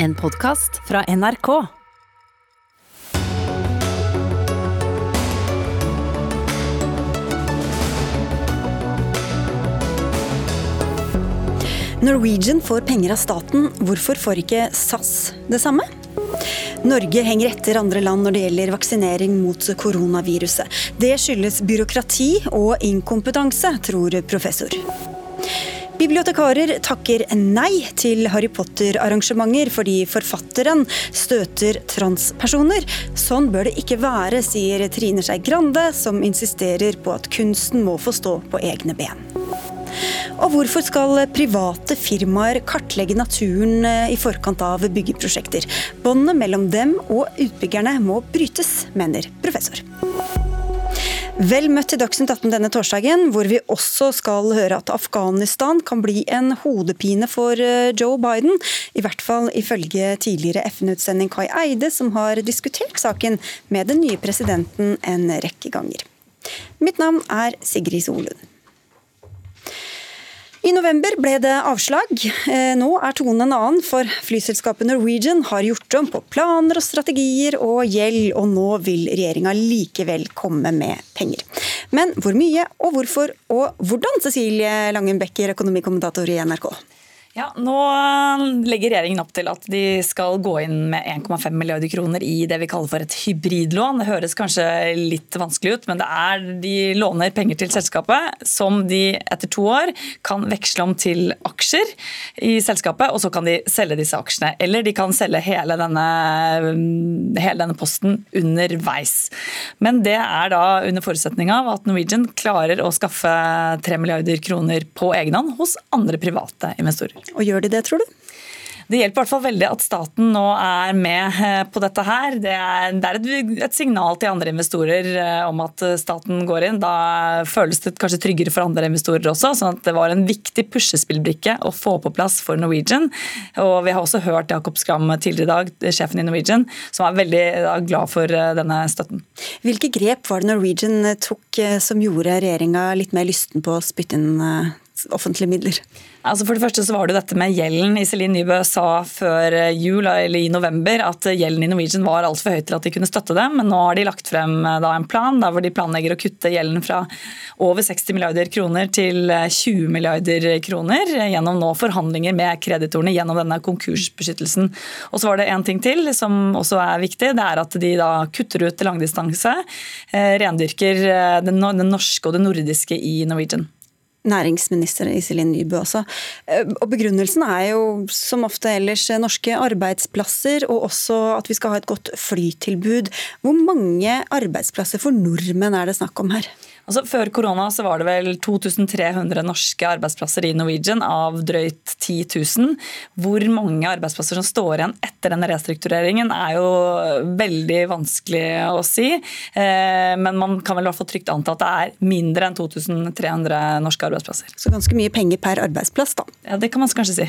En podkast fra NRK. Norwegian får penger av staten, hvorfor får ikke SAS det samme? Norge henger etter andre land når det gjelder vaksinering mot koronaviruset. Det skyldes byråkrati og inkompetanse, tror professor. Bibliotekarer takker nei til Harry Potter-arrangementer fordi forfatteren støter transpersoner. Sånn bør det ikke være, sier Trine Skei Grande, som insisterer på at kunsten må få stå på egne ben. Og hvorfor skal private firmaer kartlegge naturen eh, i forkant av byggeprosjekter? Båndet mellom dem og utbyggerne må brytes, mener professor. Vel møtt til Dagsnytt 18 denne torsdagen, hvor vi også skal høre at Afghanistan kan bli en hodepine for eh, Joe Biden. I hvert fall ifølge tidligere FN-utsending Kai Eide, som har diskutert saken med den nye presidenten en rekke ganger. Mitt navn er Sigrid Solund. I november ble det avslag. Eh, nå er tonen en annen, for flyselskapet Norwegian har gjort om på planer og strategier og gjeld, og nå vil regjeringa likevel komme med penger. Men hvor mye og hvorfor og hvordan, Cecilie Langen Becker, økonomikommentator i NRK? Ja, Nå eh, legger regjeringen opp til at de skal gå inn med 1,5 milliarder kroner i det vi kaller for et hybridlån. Det høres kanskje litt vanskelig ut, men det er, de låner penger til selskapet som de etter to år kan veksle om til aksjer i selskapet, og så kan de selge disse aksjene. Eller de kan selge hele denne, hele denne posten underveis. Men det er da under forutsetning av at Norwegian klarer å skaffe 3 milliarder kroner på egen hånd hos andre private investorer. Og gjør de det, tror du? Det hjelper i hvert fall veldig at staten nå er med eh, på dette her. Det er, det er et, et, signal til andre investorer eh, om at staten går inn. Da føles det kanskje tryggere for andre investorer også. sånn at det var en viktig puslespillbrikke å få på plass for Norwegian. Og vi har også hørt Jakob Skram tidligere i dag, sjefen i Norwegian, som er veldig glad for eh, denne støtten. Hvilke grep var det Norwegian tok som gjorde regjeringa litt mer lysten på å spytte inn offentlige midler? Altså for det første så var det dette med gjelden. Iselin Nybø sa før jul eller i november at gjelden i Norwegian var altfor høy til at de kunne støtte dem, men nå har de lagt frem eh, en plan hvor de planlegger å kutte gjelden fra over 60 milliarder kroner til 20 milliarder kroner gjennom nå forhandlinger med kreditorene gjennom denne konkursbeskyttelsen. Og så var det en ting til som også er viktig. Det er at de da kutter ut langdistanse, eh, rendyrker eh, den norske og det nordiske i Norwegian næringsminister Iselin Nybø også. Eh, og Begrunnelsen er jo som ofte ellers norske arbeidsplasser, og også at vi skal ha et godt flytilbud. Hvor mange arbeidsplasser for nordmenn er det snakk om her? Altså, før korona så var det vel 2300 norske arbeidsplasser i Norwegian av drøyt 10 000. Hvor mange arbeidsplasser som står igjen etter denne restruktureringen er jo veldig vanskelig å si. Eh, men man kan vel i hvert fall trygt anta at det er mindre enn 2300 norske arbeidsplasser. Så ganske mye penger per arbeidsplass, da. Ja, Det kan man kanskje si.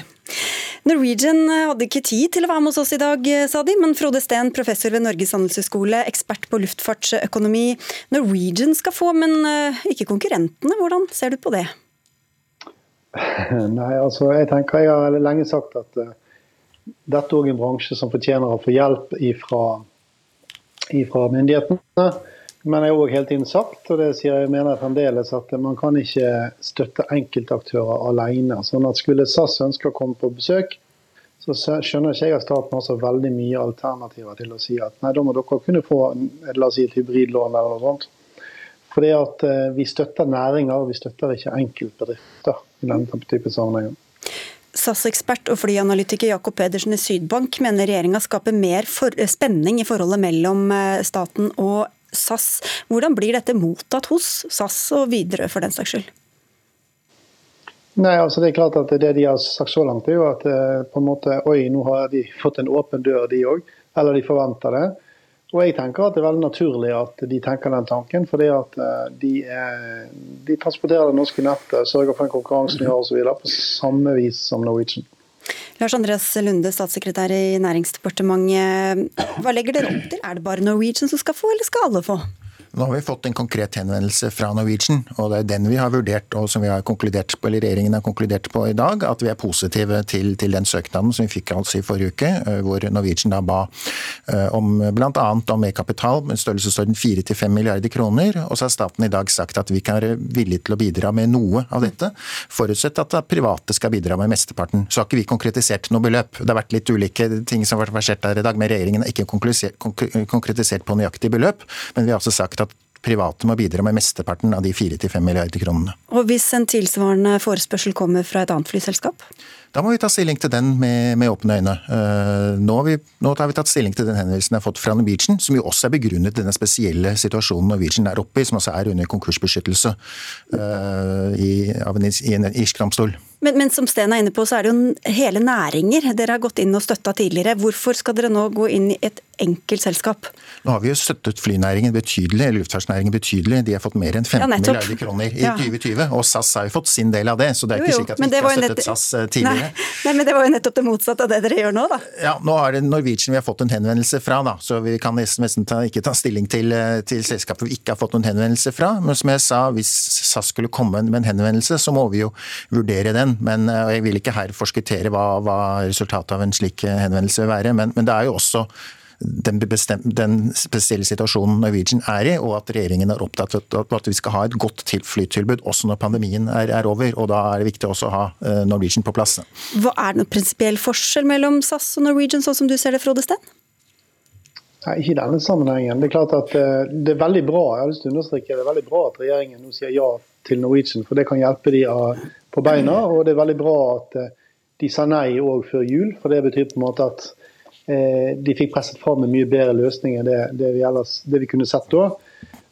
Norwegian hadde ikke tid til å være med hos oss i dag, sa de, men Frode Steen, professor ved Norges handelshøyskole, ekspert på luftfartsøkonomi. Norwegian skal få, men eh, ikke konkurrentene. Hvordan ser du på det? Nei, altså jeg tenker jeg har lenge sagt at uh, dette er en bransje som fortjener å få hjelp ifra, ifra myndighetene. Men jeg har òg hele tiden sagt, og det sier jeg mener fremdeles, at man kan ikke støtte enkeltaktører alene. Sånn at Skulle SAS ønske å komme på besøk, så skjønner ikke jeg at staten har så veldig mye alternativer til å si at nei, da må dere kunne få la oss si, et hybridlån eller noe sånt. Fordi at eh, Vi støtter næringer, vi støtter ikke enkeltbedrifter i denne type sammenhenger. SAS-ekspert og flyanalytiker Jakob Pedersen i Sydbank mener regjeringa skaper mer spenning i forholdet mellom eh, staten og SAS. Hvordan blir dette mottatt hos SAS og Widerøe for den saks skyld? Nei, altså Det er klart at det de har sagt så langt, er jo at eh, på en måte, oi, nå har de fått en åpen dør, de òg. Eller de forventer det. Og jeg tenker at det er veldig naturlig at de tenker den tanken. fordi at eh, de, er, de transporterer det norske nettet, sørger for den konkurransen vi har osv. på samme vis som Norwegian. Lars Andreas Lunde, statssekretær i Næringsdepartementet. Hva legger dere opp til? Er det bare Norwegian som skal få, eller skal alle få? Nå har vi fått en konkret henvendelse fra Norwegian, og det er den vi har vurdert og som vi har konkludert på, eller regjeringen har konkludert på i dag, at vi er positive til, til den søknaden som vi fikk altså i forrige uke, eh, hvor Norwegian da ba eh, om bl.a. om mer kapital, med størrelsesorden 4-5 milliarder kroner. Og så har staten i dag sagt at vi kan være villige til å bidra med noe av dette, forutsett at private skal bidra med mesteparten. Så har ikke vi konkretisert noe beløp. Det har vært litt ulike ting som har vært versert der i dag, men regjeringen har ikke konkretisert på nøyaktig beløp. Men vi har altså sagt at private må bidra med mesteparten av de 4-5 milliarder kronene. Og Hvis en tilsvarende forespørsel kommer fra et annet flyselskap? Da må vi ta stilling til den med, med åpne øyne. Uh, nå, vi, nå, har vi tatt stilling til den henvendelsen jeg har fått fra Norwegian, som jo også er begrunnet i denne spesielle situasjonen Norwegian er oppe i, som også er under konkursbeskyttelse uh, i, av en, i en irsk domstol. Men, men, som Sten er inne på, så er det jo hele næringer dere har gått inn og støtta tidligere. Hvorfor skal dere nå gå inn i et enkeltselskap? Nå har vi jo støttet flynæringen betydelig, luftfartsnæringen betydelig. De har fått mer enn 15 ja, milliarder kroner i ja. 2020. Og SAS har jo fått sin del av det, så det er jo, ikke slik at vi ikke har støttet SAS eh, tidligere. Nei, nei, men det var jo nettopp det motsatte av det dere gjør nå, da. Ja, nå er det Norwegian vi har fått en henvendelse fra, da. Så vi kan nesten ta, ikke ta stilling til, eh, til selskapet vi ikke har fått noen henvendelse fra. Men som jeg sa, hvis SAS skulle komme med en henvendelse, så må vi jo vurdere den. Men eh, jeg vil ikke her forskuttere hva, hva resultatet av en slik henvendelse vil være. Men, men det er jo også den, bestem, den, spesielle situasjonen Norwegian er i, og at regjeringen er opptatt av at vi skal ha et godt flytilbud også når pandemien er, er, over. og Da er det viktig også å ha eh, Norwegian på plass. Hva Er det noen prinsipiell forskjell mellom SAS og Norwegian, sånn som du ser det, Frode Steen? Nei, Ikke i denne sammenhengen. Det er klart at det er veldig bra jeg har lyst til å understreke, det er veldig bra at regjeringen nå sier ja til Norwegian, for det kan hjelpe de på beina. Og det er veldig bra at eh, de sa nei òg før jul, for det betyr på en måte at eh, de fikk presset fram en mye bedre løsning enn det, det, vi, ellers, det vi, kunne sett da.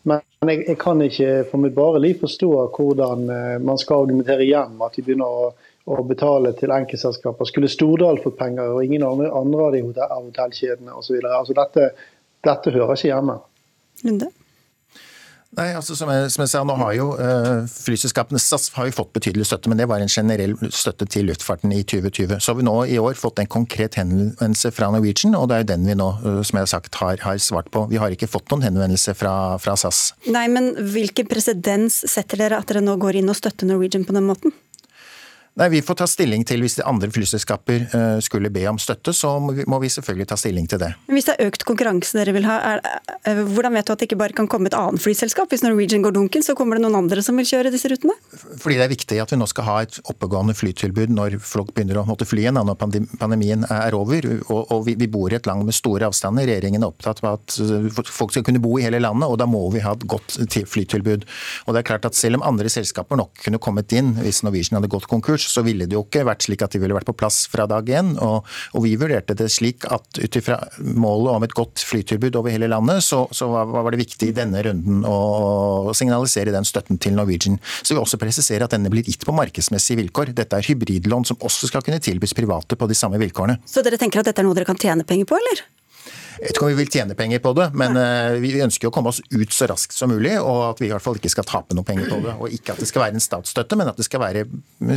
Men jeg, jeg, kan ikke for mitt bare liv forstå hvordan eh, man skal argumentere hjem at de begynner å, å betale til enkeltselskaper. Skulle Stordal fått penger, og ingen andre, av de hotell, hotellkjedene osv. Altså dette, dette hører ikke hjemme. Lunde? Nei, altså som jeg, som jeg, sa, nå har jo uh, Flyselskapene SAS har jo fått betydelig støtte, men det var en generell støtte til luftfarten i 2020. Så har vi nå i år fått en konkret henvendelse fra Norwegian, og det er jo den vi nå, uh, som jeg har sagt, har, har, svart på. Vi har ikke fått noen henvendelse fra, fra SAS. Nei, men hvilken presedens setter dere at dere nå går inn og støtter Norwegian på den måten? Nei, Vi får ta stilling til hvis de andre flyselskaper uh, skulle be om støtte, så må vi, selvfølgelig ta stilling til det. Men Hvis det er økt konkurranse dere vil ha, er, hvordan vet du at det ikke bare kan komme et annet flyselskap? Hvis Norwegian går dunken, så kommer det noen andre som vil kjøre disse rutene? Fordi det er viktig at vi nå skal ha et oppegående flytilbud når folk begynner å måtte fly igjen, når pandemien er over. Og, og vi, vi, bor i et land med store avstander. Regjeringen er opptatt av at eh, folk skal kunne bo i hele landet, og da må vi ha et godt flytilbud. Og det er klart at Selv om andre selskaper nok kunne kommet inn hvis Norwegian hadde gått konkurs, så ville det jo ikke vært slik at de ville vært på plass fra dag én. Og, og, vi vurderte det slik at ut ifra målet om et godt flytilbud over hele landet, så, så var det viktig i denne runden å signalisere den støtten til Norwegian. Så vi også presisere at denne blir gitt på markedsmessige vilkår. Dette er hybridlån som også skal kunne tilbys private på de samme vilkårene. Så dere tenker at dette er noe dere kan tjene penger på, eller? Jeg vet ikke om vi vil tjene penger på det, men uh, vi ønsker å komme oss ut så raskt som mulig, og at vi i hvert fall ikke skal tape noe penger på det. Og ikke at det skal være en statsstøtte, men at det skal være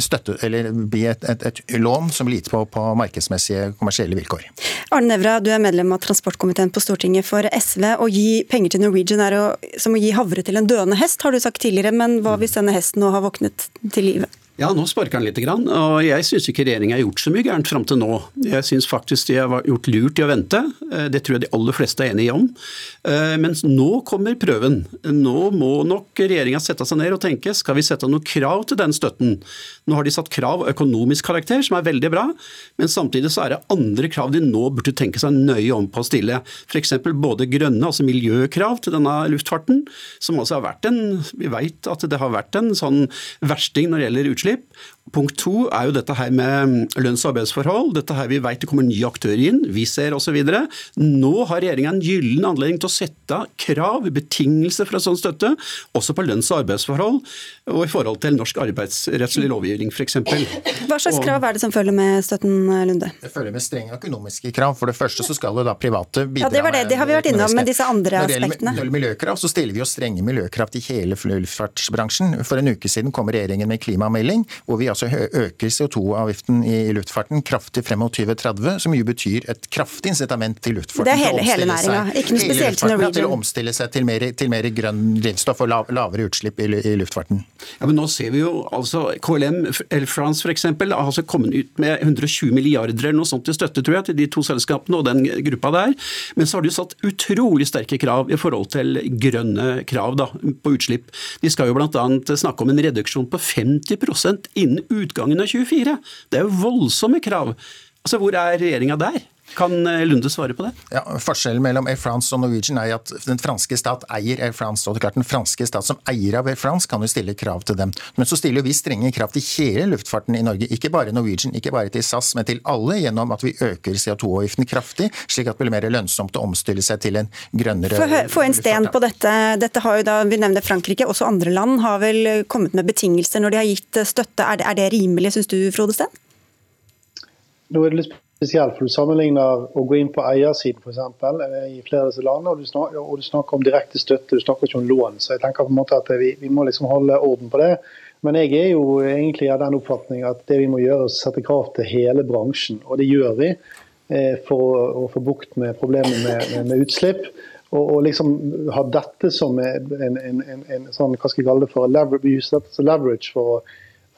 støtte, eller bli et, et, et lån som blir gitt på, på markedsmessige kommersielle vilkår. Arne Nævra, du er medlem av transportkomiteen på Stortinget for SV. Å gi penger til Norwegian er å, som å gi havre til en døende hest, har du sagt tidligere. Men hva hvis denne hesten nå har våknet til live? Ja, nå sparker han litt. Og jeg syns ikke regjeringa har gjort så mye gærent fram til nå. Jeg syns faktisk de har gjort lurt i å vente. Eh, det tror jeg de aller fleste er enige om. Eh, men nå kommer prøven. Nå må nok regjeringa sette seg ned og tenke skal vi sette noe krav til den støtten. Nå har de satt krav av økonomisk karakter, som er veldig bra. Men samtidig så er det andre krav de nå burde tenke seg nøye om på å stille. F.eks. både grønne, altså miljøkrav til denne luftfarten, som altså har vært en Vi vet at det har vært en sånn versting når det gjelder utslipp prinzip Punkt to er jo dette her med lønns- og arbeidsforhold. Dette her Vi vet det kommer nye aktører inn, vi ser osv. Nå har regjeringa en gyllen anledning til å sette krav, betingelser for en sånn støtte, også på lønns- og arbeidsforhold, og i forhold til norsk arbeidsrettslig lovgivning f.eks. Hva slags krav er det som følger med støtten, Lunde? Det følger med strenge økonomiske krav. For det første så skal jo da private bidra Ja, Det var det, det har vi vært innom, men disse andre aspektene. Når det gjelder miljøkrav, så stiller vi jo strenge miljøkrav til hele luftfartsbransjen. For en uke siden kom regjeringen med klimamelding, hvor vi altså altså øker CO2-avgiften i luftfarten kraftig frem mot 2030, som jo betyr et kraftig incitament til luftfarten. Det er hele, hele næringa, ikke noe spesielt til Norwegian. Til å omstille seg til mer, til mer grønn drivstoff og lavere utslipp i, i, luftfarten. Ja, men nå ser vi jo altså KLM Air France f.eks. har altså kommet ut med 120 milliarder eller noe sånt til støtte, tror jeg, til de to selskapene og den gruppa der. Men så har de satt utrolig sterke krav i forhold til grønne krav da, på utslipp. De skal jo bl.a. snakke om en reduksjon på 50% innen utgangen av 24. Det er jo voldsomme krav. Altså, Hvor er regjeringa der? Kan eh, Lunde svare på det? Ja, Forskjellen mellom Air France og Norwegian er at den franske stat eier Air France. og det er klart Den franske stat som eier av Air France kan jo stille krav til dem. Men så stiller vi strenge krav til hele luftfarten i Norge. Ikke bare Norwegian, ikke bare til SAS, men til alle gjennom at vi øker CO2-avgiften kraftig, slik at det blir mer lønnsomt å omstille seg til en grønnere Få en sten på dette. Dette har jo da, Vi nevner Frankrike, også andre land har vel kommet med betingelser når de har gitt støtte. Er det, er det rimelig, syns du, Frode Steen? Nå er det litt spesielt, for Du sammenligner å gå inn på eiersiden eksempel, eh, i flere av disse landene, og du, snakker, og du snakker om direkte støtte, du snakker ikke om lån. så jeg tenker på en måte at vi, vi må liksom holde orden på det. Men jeg er jo egentlig av den oppfatning at det vi må gjøre er å sette krav til hele bransjen. Og det gjør vi eh, for å, å, få bukt med problemet med, med, utslipp. Og, og, liksom ha dette som en, en, en, en, sånn, hva skal jeg kalle det for, leverage, leverage for,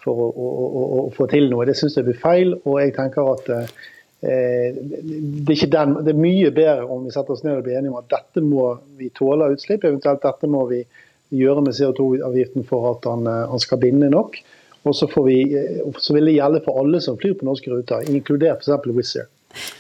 for å, å, å, få til noe, det syns jeg blir feil. Og jeg tenker at eh, Eh, det er, den, det er, mye bedre om vi setter oss ned og blir enige om at dette må vi tåle av utslipp. Eventuelt dette må vi gjøre med CO2-avgiften for at han, eh, han, skal binde nok. Og så, vi, eh, så, vil det gjelde for alle som flyr på norske ruter, inkludert f.eks. Wizz Air.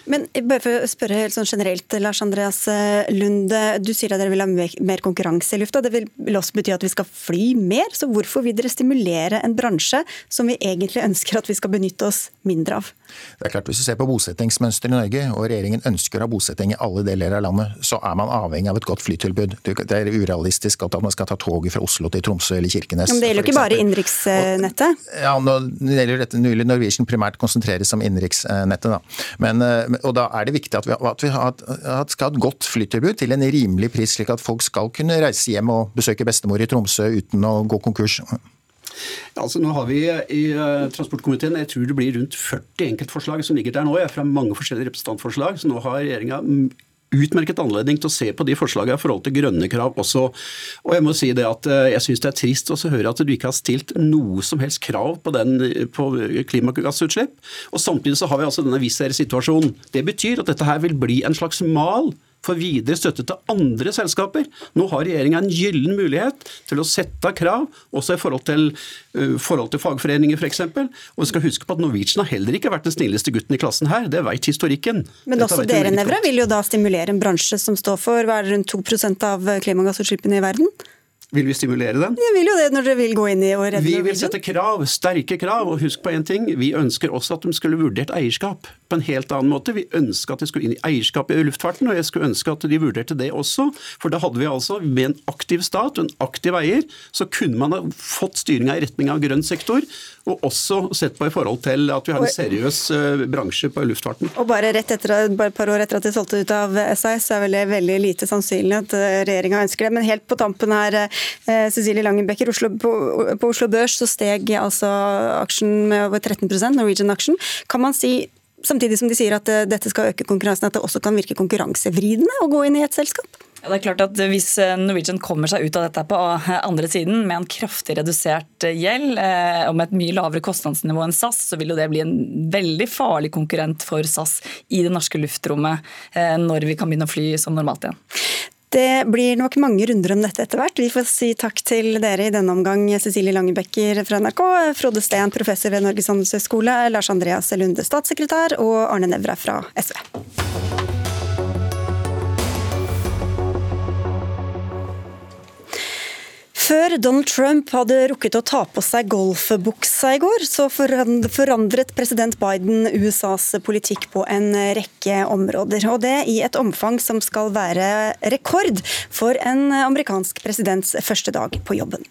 Men bare for å spørre helt sånn generelt, Lars Andreas eh, Lunde. Du sier at dere vil ha mer konkurranse i lufta. Det vil også bety at vi skal fly mer. Så hvorfor vil dere stimulere en bransje som vi egentlig ønsker at vi skal benytte oss mindre av? Det er klart Hvis du ser på bosettingsmønsteret i Norge, og regjeringen ønsker å ha bosetting i alle deler av landet, så er man avhengig av et godt flytilbud. Det er urealistisk at man skal ta toget fra Oslo til Tromsø eller Kirkenes. Men det gjelder jo ikke bare innenriksnettet? Ja, nå gjelder dette Norwegian primært konsentreres om innenriksnettet. Men Eh, og Da er det viktig at vi, at vi har, at skal ha et godt flytilbud til en rimelig pris, slik at folk skal kunne reise hjem og besøke bestemor i Tromsø uten å gå konkurs. Altså, nå har vi i uh, transportkomiteen jeg tror det blir rundt 40 enkeltforslag som ligger der nå, fra mange forskjellige representantforslag. Så nå har regjeringa utmerket anledning til å se på de forslagene i forhold til grønne krav også. Og Jeg må si det at eh, jeg syns det er trist å høre at du ikke har stilt noe som helst krav på, den, på klimagassutslipp. Og Samtidig så har vi altså denne Wizz Air-situasjonen. Det betyr at dette her vil bli en slags mal for videre støtte til andre selskaper. Nå har regjeringa en gyllen mulighet til å sette av krav, også i forhold til, uh, forhold til fagforeninger f.eks. Og vi skal huske på at Norwegian har heller ikke vært den snilleste gutten i klassen her, det vet historikken. Men Dette også dere, Nevra, vil jo da stimulere en bransje som står for hva er det, rundt 2% av klimagassutslippene i verden? Vil vi stimulere den? Vi vil jo det når dere vil gå inn i og redde Vi vil sette krav, sterke krav. Og husk på én ting, vi ønsker også at de skulle vurdert eierskap på en helt annen måte. Vi ønska at de skulle inn i eierskapet i luftfarten, og jeg skulle ønske at de vurderte det også. For da hadde vi altså, med en aktiv stat og en aktiv eier, så kunne man ha fått styringa i retning av grønn sektor. Og også sett på i forhold til at vi har en seriøs uh, bransje på luftfarten. Og bare, rett etter, bare et par år etter at de solgte ut av SAS, så er vel det veldig lite sannsynlig at uh, regjeringa ønsker det. Men helt på tampen her, uh, Cecilie Langenbecker, Oslo, på, på, Oslo Børs så steg altså aksjen med over 13% Norwegian-aksjen. Kan man si Samtidig som de sier at eh, dette skal øke konkurransen, at det også kan virke konkurransevridende å gå inn i et selskap? Ja, det er klart at Hvis eh, Norwegian kommer seg ut av dette på eh, andre siden med en kraftig redusert gjeld og med et mye lavere kostnadsnivå enn SAS, så vil jo det bli en veldig farlig konkurrent for SAS i det norske luftrommet når vi kan begynne å fly som normalt igjen. Det blir nok mange runder om dette etter hvert. Vi får si takk til dere i denne omgang, Cecilie Langebekker fra NRK, Frode Steen, professor ved Norges handelshøyskole, Lars Andreas Lunde, statssekretær, og Arne Nævra fra SV. Før Donald Trump hadde rukket å ta på seg golfbuksa i går, så forandret president Biden USAs politikk på en rekke områder. Og det i et omfang som skal være rekord for en amerikansk presidents første dag på jobben.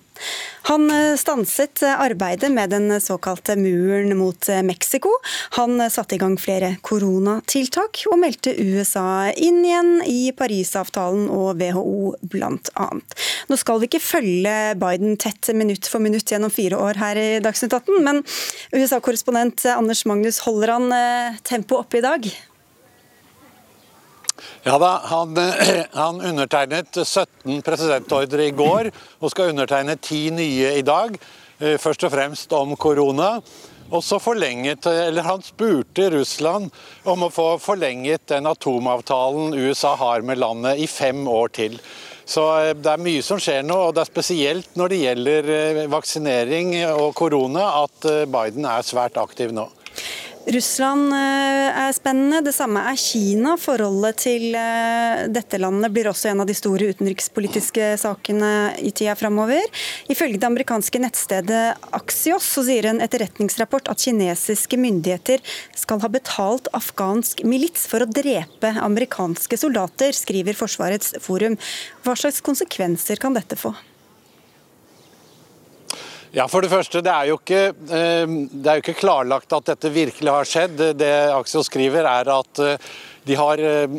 Han eh, stanset arbeidet med den såkalte muren mot Mexico. Han satte i gang flere koronatiltak, og meldte USA inn igjen i Parisavtalen og WHO bl.a. Nå skal vi ikke følge Biden tett minutt for minutt gjennom fire år her i Dagsnytt 18, men USA-korrespondent Anders Magnus, holder han tempoet oppe i dag? Ja da, han, han, undertegnet 17 presidentordre i går, og skal undertegne ti nye i dag. Eh, først og fremst om korona. Og så forlenget, eller Han spurte Russland om å få forlenget den atomavtalen USA har med landet i fem år til. Så eh, det er mye som skjer nå, og det er spesielt når det gjelder eh, vaksinering og korona at Biden er svært aktiv nå. Russland eh, er spennende, det samme er Kina. Forholdet til eh, dette landet blir også en av de store utenrikspolitiske sakene i tida framover. Ifølge det amerikanske nettstedet Axios så sier en etterretningsrapport at kinesiske myndigheter skal ha betalt afghansk milits for å drepe amerikanske soldater, skriver Forsvarets forum. Hva slags konsekvenser kan dette få? Ja, For det første, det er, jo ikke, eh, det er jo ikke klarlagt at dette virkelig har skjedd. Det Aksel skriver er at eh, de har eh,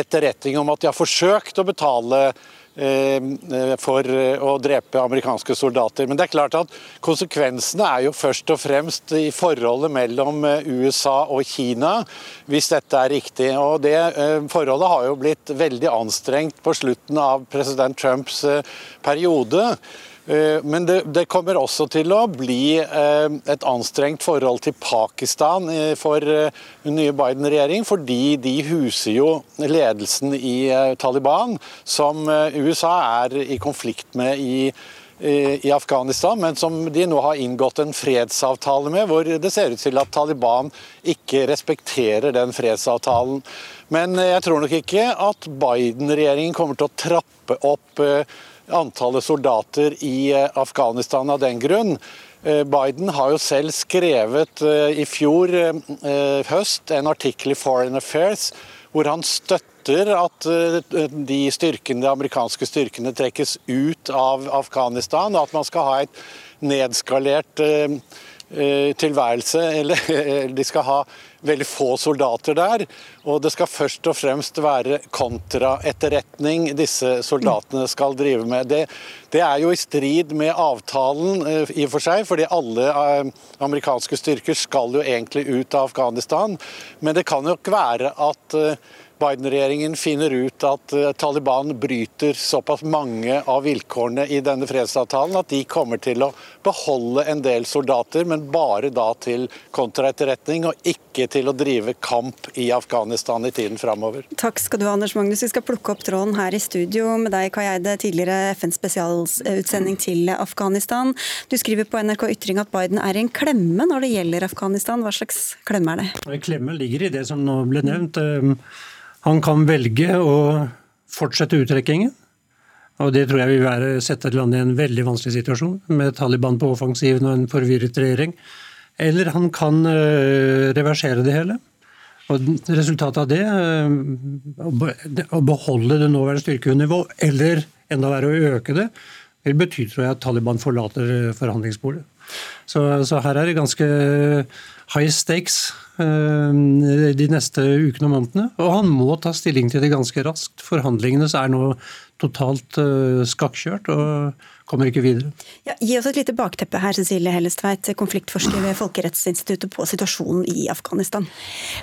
etterretning om at de har forsøkt å betale for å drepe amerikanske soldater. Men det er klart at konsekvensene er jo først og fremst i forholdet mellom USA og Kina, hvis dette er riktig. Og det forholdet har jo blitt veldig anstrengt på slutten av president Trumps periode. Eh, men det, det, kommer også til å bli eh, et anstrengt forhold til Pakistan eh, for den nye Biden-regjering, fordi de huser jo ledelsen i Taliban, som USA er i konflikt med i, i Afghanistan, men som de nå har inngått en fredsavtale med, hvor det ser ut til at Taliban ikke respekterer den fredsavtalen. Men jeg tror nok ikke at Biden-regjeringen kommer til å trappe opp antallet soldater i eh, Afghanistan av den grunn. Eh, Biden har jo selv skrevet eh, i fjor høst en artikkel i Foreign Affairs hvor han støtter at de, styrkene, de amerikanske styrkene trekkes ut av Afghanistan, og at man skal ha et nedskalert tilværelse. Eller de skal ha veldig få soldater der. Og det skal først og fremst være kontraetterretning disse soldatene skal drive med. Det, det, er jo i strid med avtalen uh, i og for seg, fordi alle amerikanske styrker skal jo egentlig ut av Afghanistan. Men det kan jo ikke være at Biden-regjeringen finner ut at eh, Taliban bryter såpass mange av vilkårene i denne fredsavtalen at de kommer til å beholde en del soldater, men bare da til kontraetterretning, og ikke til å drive kamp i Afghanistan i tiden framover. Takk skal du ha, Anders Magnus. Vi skal plukke opp tråden her i studio med deg, Kai Eide, tidligere FNs spesialutsending til Afghanistan. Du skriver på NRK Ytring at Biden er i en klemme når det gjelder Afghanistan. Hva slags klemme er det? Klemme ligger i det som nå ble nevnt. Han kan velge å fortsette uttrekkingen. Og Det tror jeg vil være, sette et land i en veldig vanskelig situasjon, med Taliban på offensiven og en forvirret regjering. Eller han kan uh, reversere det hele. Og Resultatet av det, uh, å beholde det nåværende styrkenivå, eller enda verre å øke det, vil bety tror jeg, at Taliban forlater forhandlingsbordet. Så, så her er det ganske high stakes Eh, de neste ukene og månedene. Og han må ta stilling til det ganske raskt. Forhandlingene er nå totalt uh, skakkjørt og kommer ikke videre. Ja, gi oss et lite bakteppe her, Cecilie Hellestveit, konfliktforsker ved Folkerettsinstituttet, på situasjonen i Afghanistan.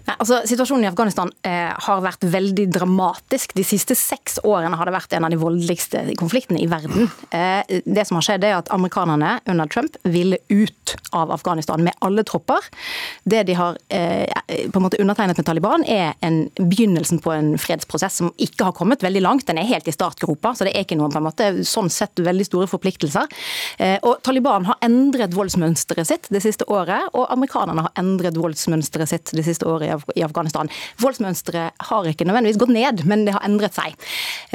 Nei, altså, situasjonen i Afghanistan eh, har vært veldig dramatisk. De siste seks årene har det vært en av de voldeligste konfliktene i verden. Eh, det som har skjedd, er at amerikanerne under Trump ville ut av Afghanistan med alle tropper. Det de har eh, på en måte undertegnet med Taliban, er en begynnelsen på en fredsprosess som ikke har kommet veldig langt. Den er helt i startgropa så det er ikke noe på en måte sånn sett veldig store forpliktelser. Eh, og Taliban har endret voldsmønsteret sitt det siste året, og amerikanerne har endret voldsmønsteret sitt det siste året i Afghanistan. Voldsmønsteret har ikke nødvendigvis gått ned, men det har endret seg.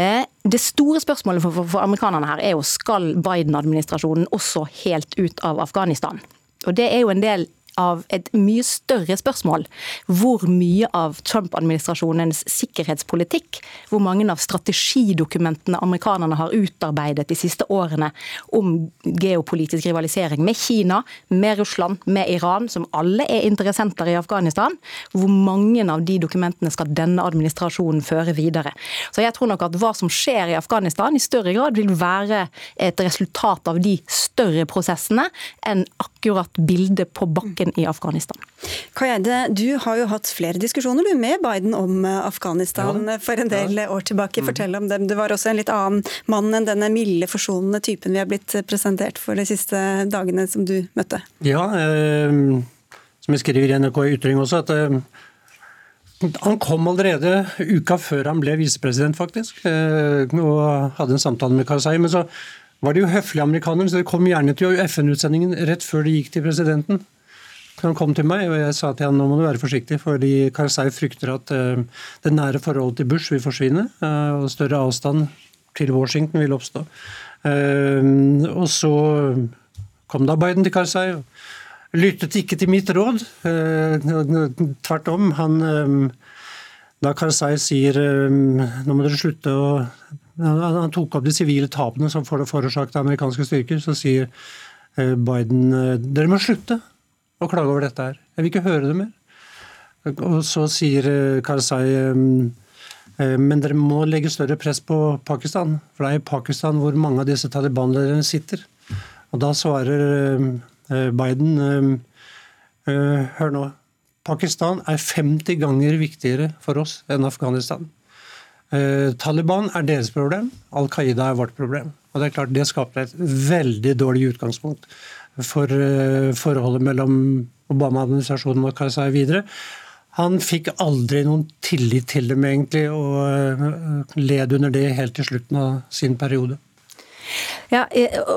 Eh, det store spørsmålet for, for, for amerikanerne her er jo skal Biden-administrasjonen også helt ut av Afghanistan. Og Det er jo en del av et mye større spørsmål. Hvor mye av Trump-administrasjonens sikkerhetspolitikk, hvor mange av strategidokumentene amerikanerne har utarbeidet de siste årene om geopolitisk rivalisering med Kina, med Russland, med Iran, som alle er interessenter i Afghanistan, hvor mange av de dokumentene skal denne administrasjonen føre videre. Så jeg tror nok at hva som skjer i Afghanistan i større grad vil være et resultat av de større prosessene enn akkurat bildet på bakken i Afghanistan. Kajeide, du har jo hatt flere diskusjoner du, med Biden om eh, Afghanistan ja. for en del ja. år tilbake. Mm. Fortell om dem. Du var også en litt annen mann enn denne milde, forsonende typen vi har blitt presentert for de siste dagene som du møtte. Ja, eh, som jeg skriver i NRK Ytring også, at eh, han kom allerede uka før han ble visepresident, faktisk, eh, og hadde en samtale med Karzai. Men så var de jo høflige amerikanere, så de kom gjerne til FN-utsendingen rett før de gikk til presidenten. Han kom til meg og jeg sa til han nå må du være forsiktig, fordi Karzai frykter at uh, det nære forholdet til Bush vil forsvinne, uh, og større avstand til Washington vil oppstå. Uh, og så kom da Biden til Karzai lyttet ikke til mitt råd. Tvert om. Han, da Karzai sier nå må dere slutte å han tok opp de sivile tapene som forårsaket amerikanske styrker. Så sier Biden dere må slutte å klage over dette her. Jeg vil ikke høre det mer. Og så sier eh, Karzai eh, eh, men dere må legge større press på Pakistan. For det er i Pakistan hvor mange av disse Taliban-lederne sitter. Og da svarer Biden Hør nå. Pakistan er 50 ganger viktigere for oss enn Afghanistan. Taliban er deres problem, Al Qaida er vårt problem. Og Det er klart det skaper et veldig dårlig utgangspunkt for eh, forholdet mellom Obama-administrasjonen og Karzai videre. Han fikk aldri noen tillit til dem, egentlig, og eh, led under det helt til slutten av sin periode. Ja,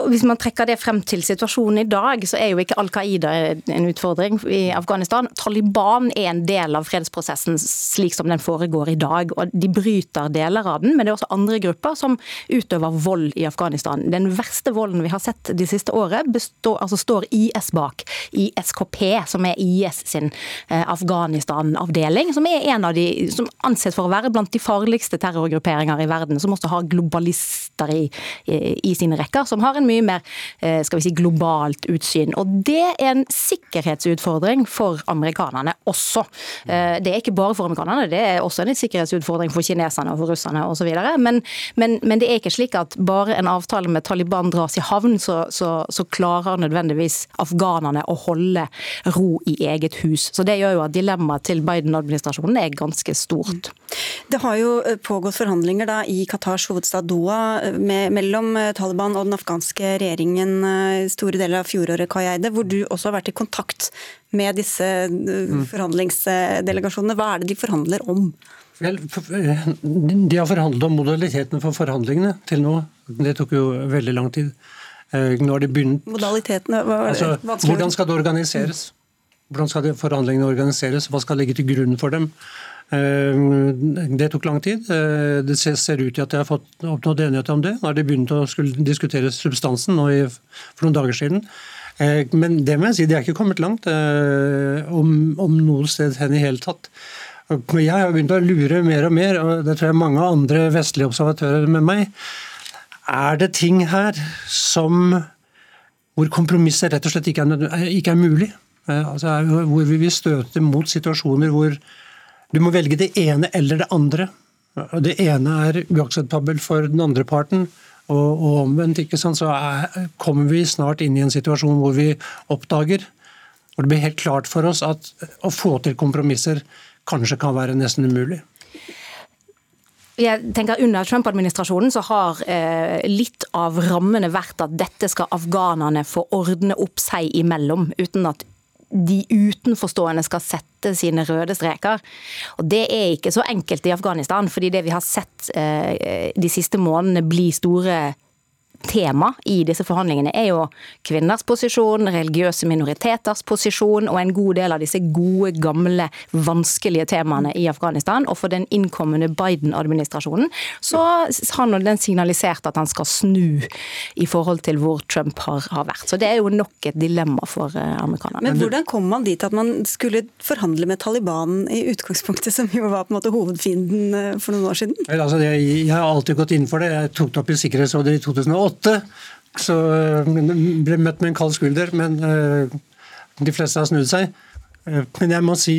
hvis man trekker det frem til situasjonen i dag, så er jo ikke Al Qaida en utfordring i Afghanistan. Taliban er en del av fredsprosessen slik som den foregår i dag. og De bryter deler av den, men det er også andre grupper som utøver vold i Afghanistan. Den verste volden vi har sett de siste året, består, altså står IS bak. I SKP, som er IS sin eh, Afghanistan-avdeling, som er en av de som anses for å være blant de farligste terrorgrupperinger i verden, som også har globalister i, i sine rekker, som har en mye mer eh, skal vi si, globalt utsyn. Og Det er en sikkerhetsutfordring for amerikanerne også. Eh, det er ikke bare for amerikanerne, det er også en sikkerhetsutfordring for kineserne og for russerne osv. Men, men, men det er ikke slik at bare en avtale med Taliban dras i havn, så, så, så klarer nødvendigvis afghanerne å holde ro i eget hus. Så Det gjør jo at dilemmaet til Biden-administrasjonen er ganske stort. Det har jo eh, pågått forhandlinger da i Qatars hovedstad Doha med, mellom Taliban og den afghanske regjeringen i store deler av fjoråret, Kayeide, hvor du også har vært i kontakt med disse eh, mm. forhandlingsdelegasjonene. Hva er det de forhandler om? Vel, eh, De har forhandlet om modalitetene for forhandlingene til nå. Det tok jo veldig lang tid. Nå har de begynt Modalitetene? Altså, hvordan skal det organiseres? Hvordan skal forhandlingene organiseres? Hva skal ligge til grunn for dem? Eh, det tok lang tid. Eh, det ser ut til at de har fått oppnådd enighet om det. Nå har de begynt å diskutere substansen nå for noen dager siden. Eh, men det må jeg si, de er ikke kommet langt, om, om noe sted hen i hele tatt. Jeg har begynt å lure mer og mer, og det tror jeg mange andre vestlige observatører med meg. Er det ting her som hvor kompromisset rett og slett ikke er, ikke er mulig? Altså, hvor vi vil støte mot situasjoner hvor du må velge det ene eller det andre. Det ene er uakseptabelt for den andre parten. Og, og omvendt ikke sant, så er, kommer vi snart inn i en situasjon hvor vi oppdager og det blir helt klart for oss at å få til kompromisser kanskje kan være nesten umulig. Jeg tenker Under Trump-administrasjonen så har eh, litt av rammene vært at dette skal afghanerne få ordne opp seg imellom, uten at de utenforstående skal sette sine røde streker. Og Det er ikke så enkelt i Afghanistan, fordi det vi har sett eh, de siste månedene bli store tema i disse forhandlingene er jo kvinners posisjon, religiøse minoriteters posisjon og en god del av disse gode, gamle, vanskelige temaene i Afghanistan. Og for den innkommende Biden-administrasjonen så har den signalisert at han skal snu i forhold til hvor Trump har, har, vært. Så det er jo nok et dilemma for eh, amerikanerne. Men hvordan kom man dit at man skulle forhandle med Taliban i utgangspunktet, som jo var på en måte hovedfienden eh, for noen år siden? Altså, jeg, har alltid gått inn for det. Jeg tok det opp i Sikkerhetsrådet i 2008. Så eh, ble møtt med en kald skulder, men de fleste har snudd seg. Men jeg må si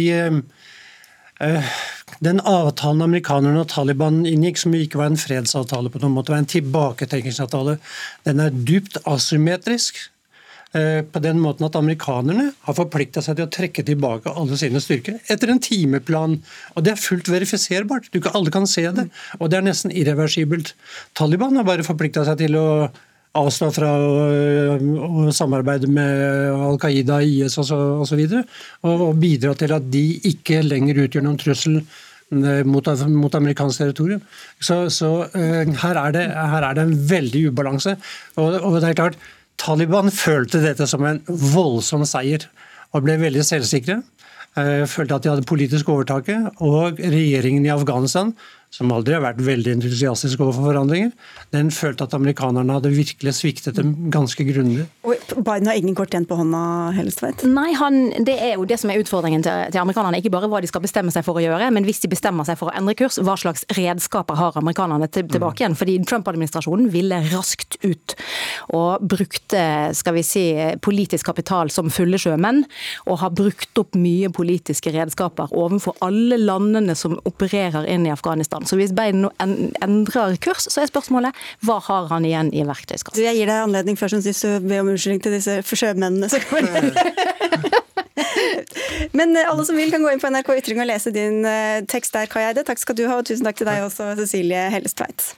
den avtalen amerikanerne og Taliban inngikk, som ikke var en fredsavtale, på noen måte, var en tilbaketrekningsavtale, den er dypt asymmetrisk. Eh, på den måten at amerikanerne har forplikta seg til å trekke tilbake alle sine styrker etter en timeplan. Og Det er fullt verifiserbart. Du, alle kan se det. Og det er nesten irreversibelt. Taliban har bare forplikta seg til å avstå fra å, å samarbeide med Al Qaida, IS osv. Og, så, og, og bidra til at de ikke lenger utgjør noen trussel eh, mot, mot amerikansk territorium. Så, så her, er det, her, er det, en veldig ubalanse. Og, og, det er klart, Taliban følte dette som en voldsom seier og ble veldig selvsikre. Uh, følte at de hadde politisk overtaket. Og regjeringen i Afghanistan som aldri har vært veldig entusiastisk overfor forandringer, den følte at amerikanerne hadde virkelig sviktet dem ganske grundig. Biden har ingen kort igjen på hånda, Hellestveit? Nei, han, det er jo det som er utfordringen til, til, amerikanerne. Ikke bare hva de skal bestemme seg for å gjøre, men hvis de bestemmer seg for å endre kurs, hva slags redskaper har amerikanerne til, tilbake igjen? Fordi Trump-administrasjonen ville raskt ut og brukte skal vi si, politisk kapital som fulle sjømenn, og har brukt opp mye politiske redskaper overfor alle landene som opererer inn i Afghanistan avstand. Så hvis Biden nå endrer kurs, så er spørsmålet hva har han igjen i verktøyskassen? Jeg gir deg anledning først og sist til å be om unnskyldning til disse sjømennene som Men eh, alle som vil kan gå inn på NRK Ytring og lese din eh, tekst der, Kai Eide. Takk skal du ha, og tusen takk til deg også, Cecilie Hellestveit.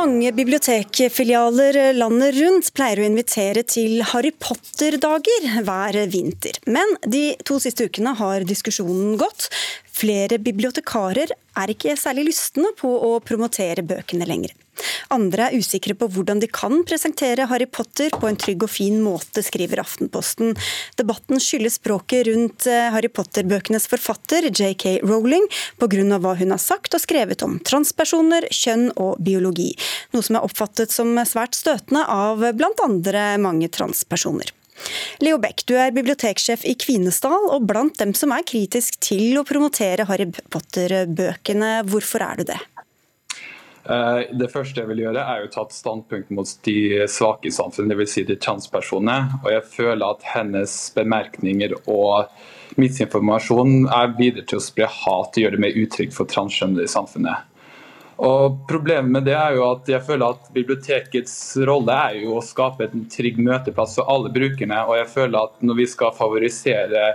Mange bibliotekfilialer landet rundt pleier å invitere til Harry Potter-dager hver vinter. Men de to siste ukene har diskusjonen gått. Flere bibliotekarer er ikke særlig lystne på å promotere bøkene lenger. Andre er usikre på hvordan de kan presentere Harry Potter på en trygg og fin måte, skriver Aftenposten. Debatten skyldes språket rundt eh, Harry Potter-bøkenes forfatter, JK Rowling, pga. hva hun har sagt og skrevet om transpersoner, kjønn og biologi. Noe som er oppfattet som svært støtende av bl.a. mange transpersoner. Leo Beck, du er biblioteksjef i Kvinesdal, og blant dem som er kritisk til å promotere Harry Potter-bøkene. Hvorfor er du det? Eh, det første jeg vil gjøre, er å ta et standpunkt mot de svake i samfunnet, dvs. Si de transpersonene. Og jeg føler at hennes bemerkninger og misinformasjon er videre til å spre hat og gjøre det mer utrygt for transkjønnede i samfunnet. Og Problemet med det er jo at jeg føler at bibliotekets rolle er jo å skape en trygg møteplass for alle brukerne. Og jeg føler at når vi skal favorisere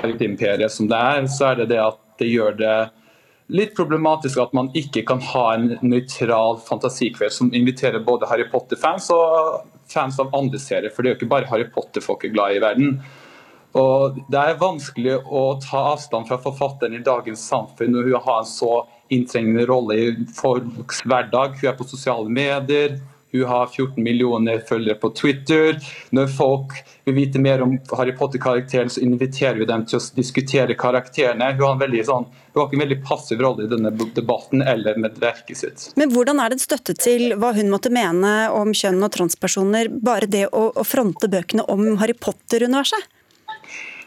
Imperiet som det er, så er det det at det gjør det litt problematisk at man ikke kan ha en nøytral fantasikveld som inviterer både Harry Potter-fans og fans av andre serier. For det er jo ikke bare Harry Potter folk er glad i verden. Og Det er vanskelig å ta avstand fra forfatteren i dagens samfunn når hun har en så inntrengende rolle i folks hverdag. Hun er på sosiale medier, hun har 14 millioner følgere på Twitter. Når folk vil vite mer om Harry Potter-karakteren, så inviterer vi dem til å diskutere karakterene. Hun har, en veldig, sånn, hun har en veldig passiv rolle i denne debatten eller med verket sitt. Men hvordan er det støtte til hva hun måtte mene om kjønn og transpersoner, bare det å, å fronte bøkene om Harry Potter-universet?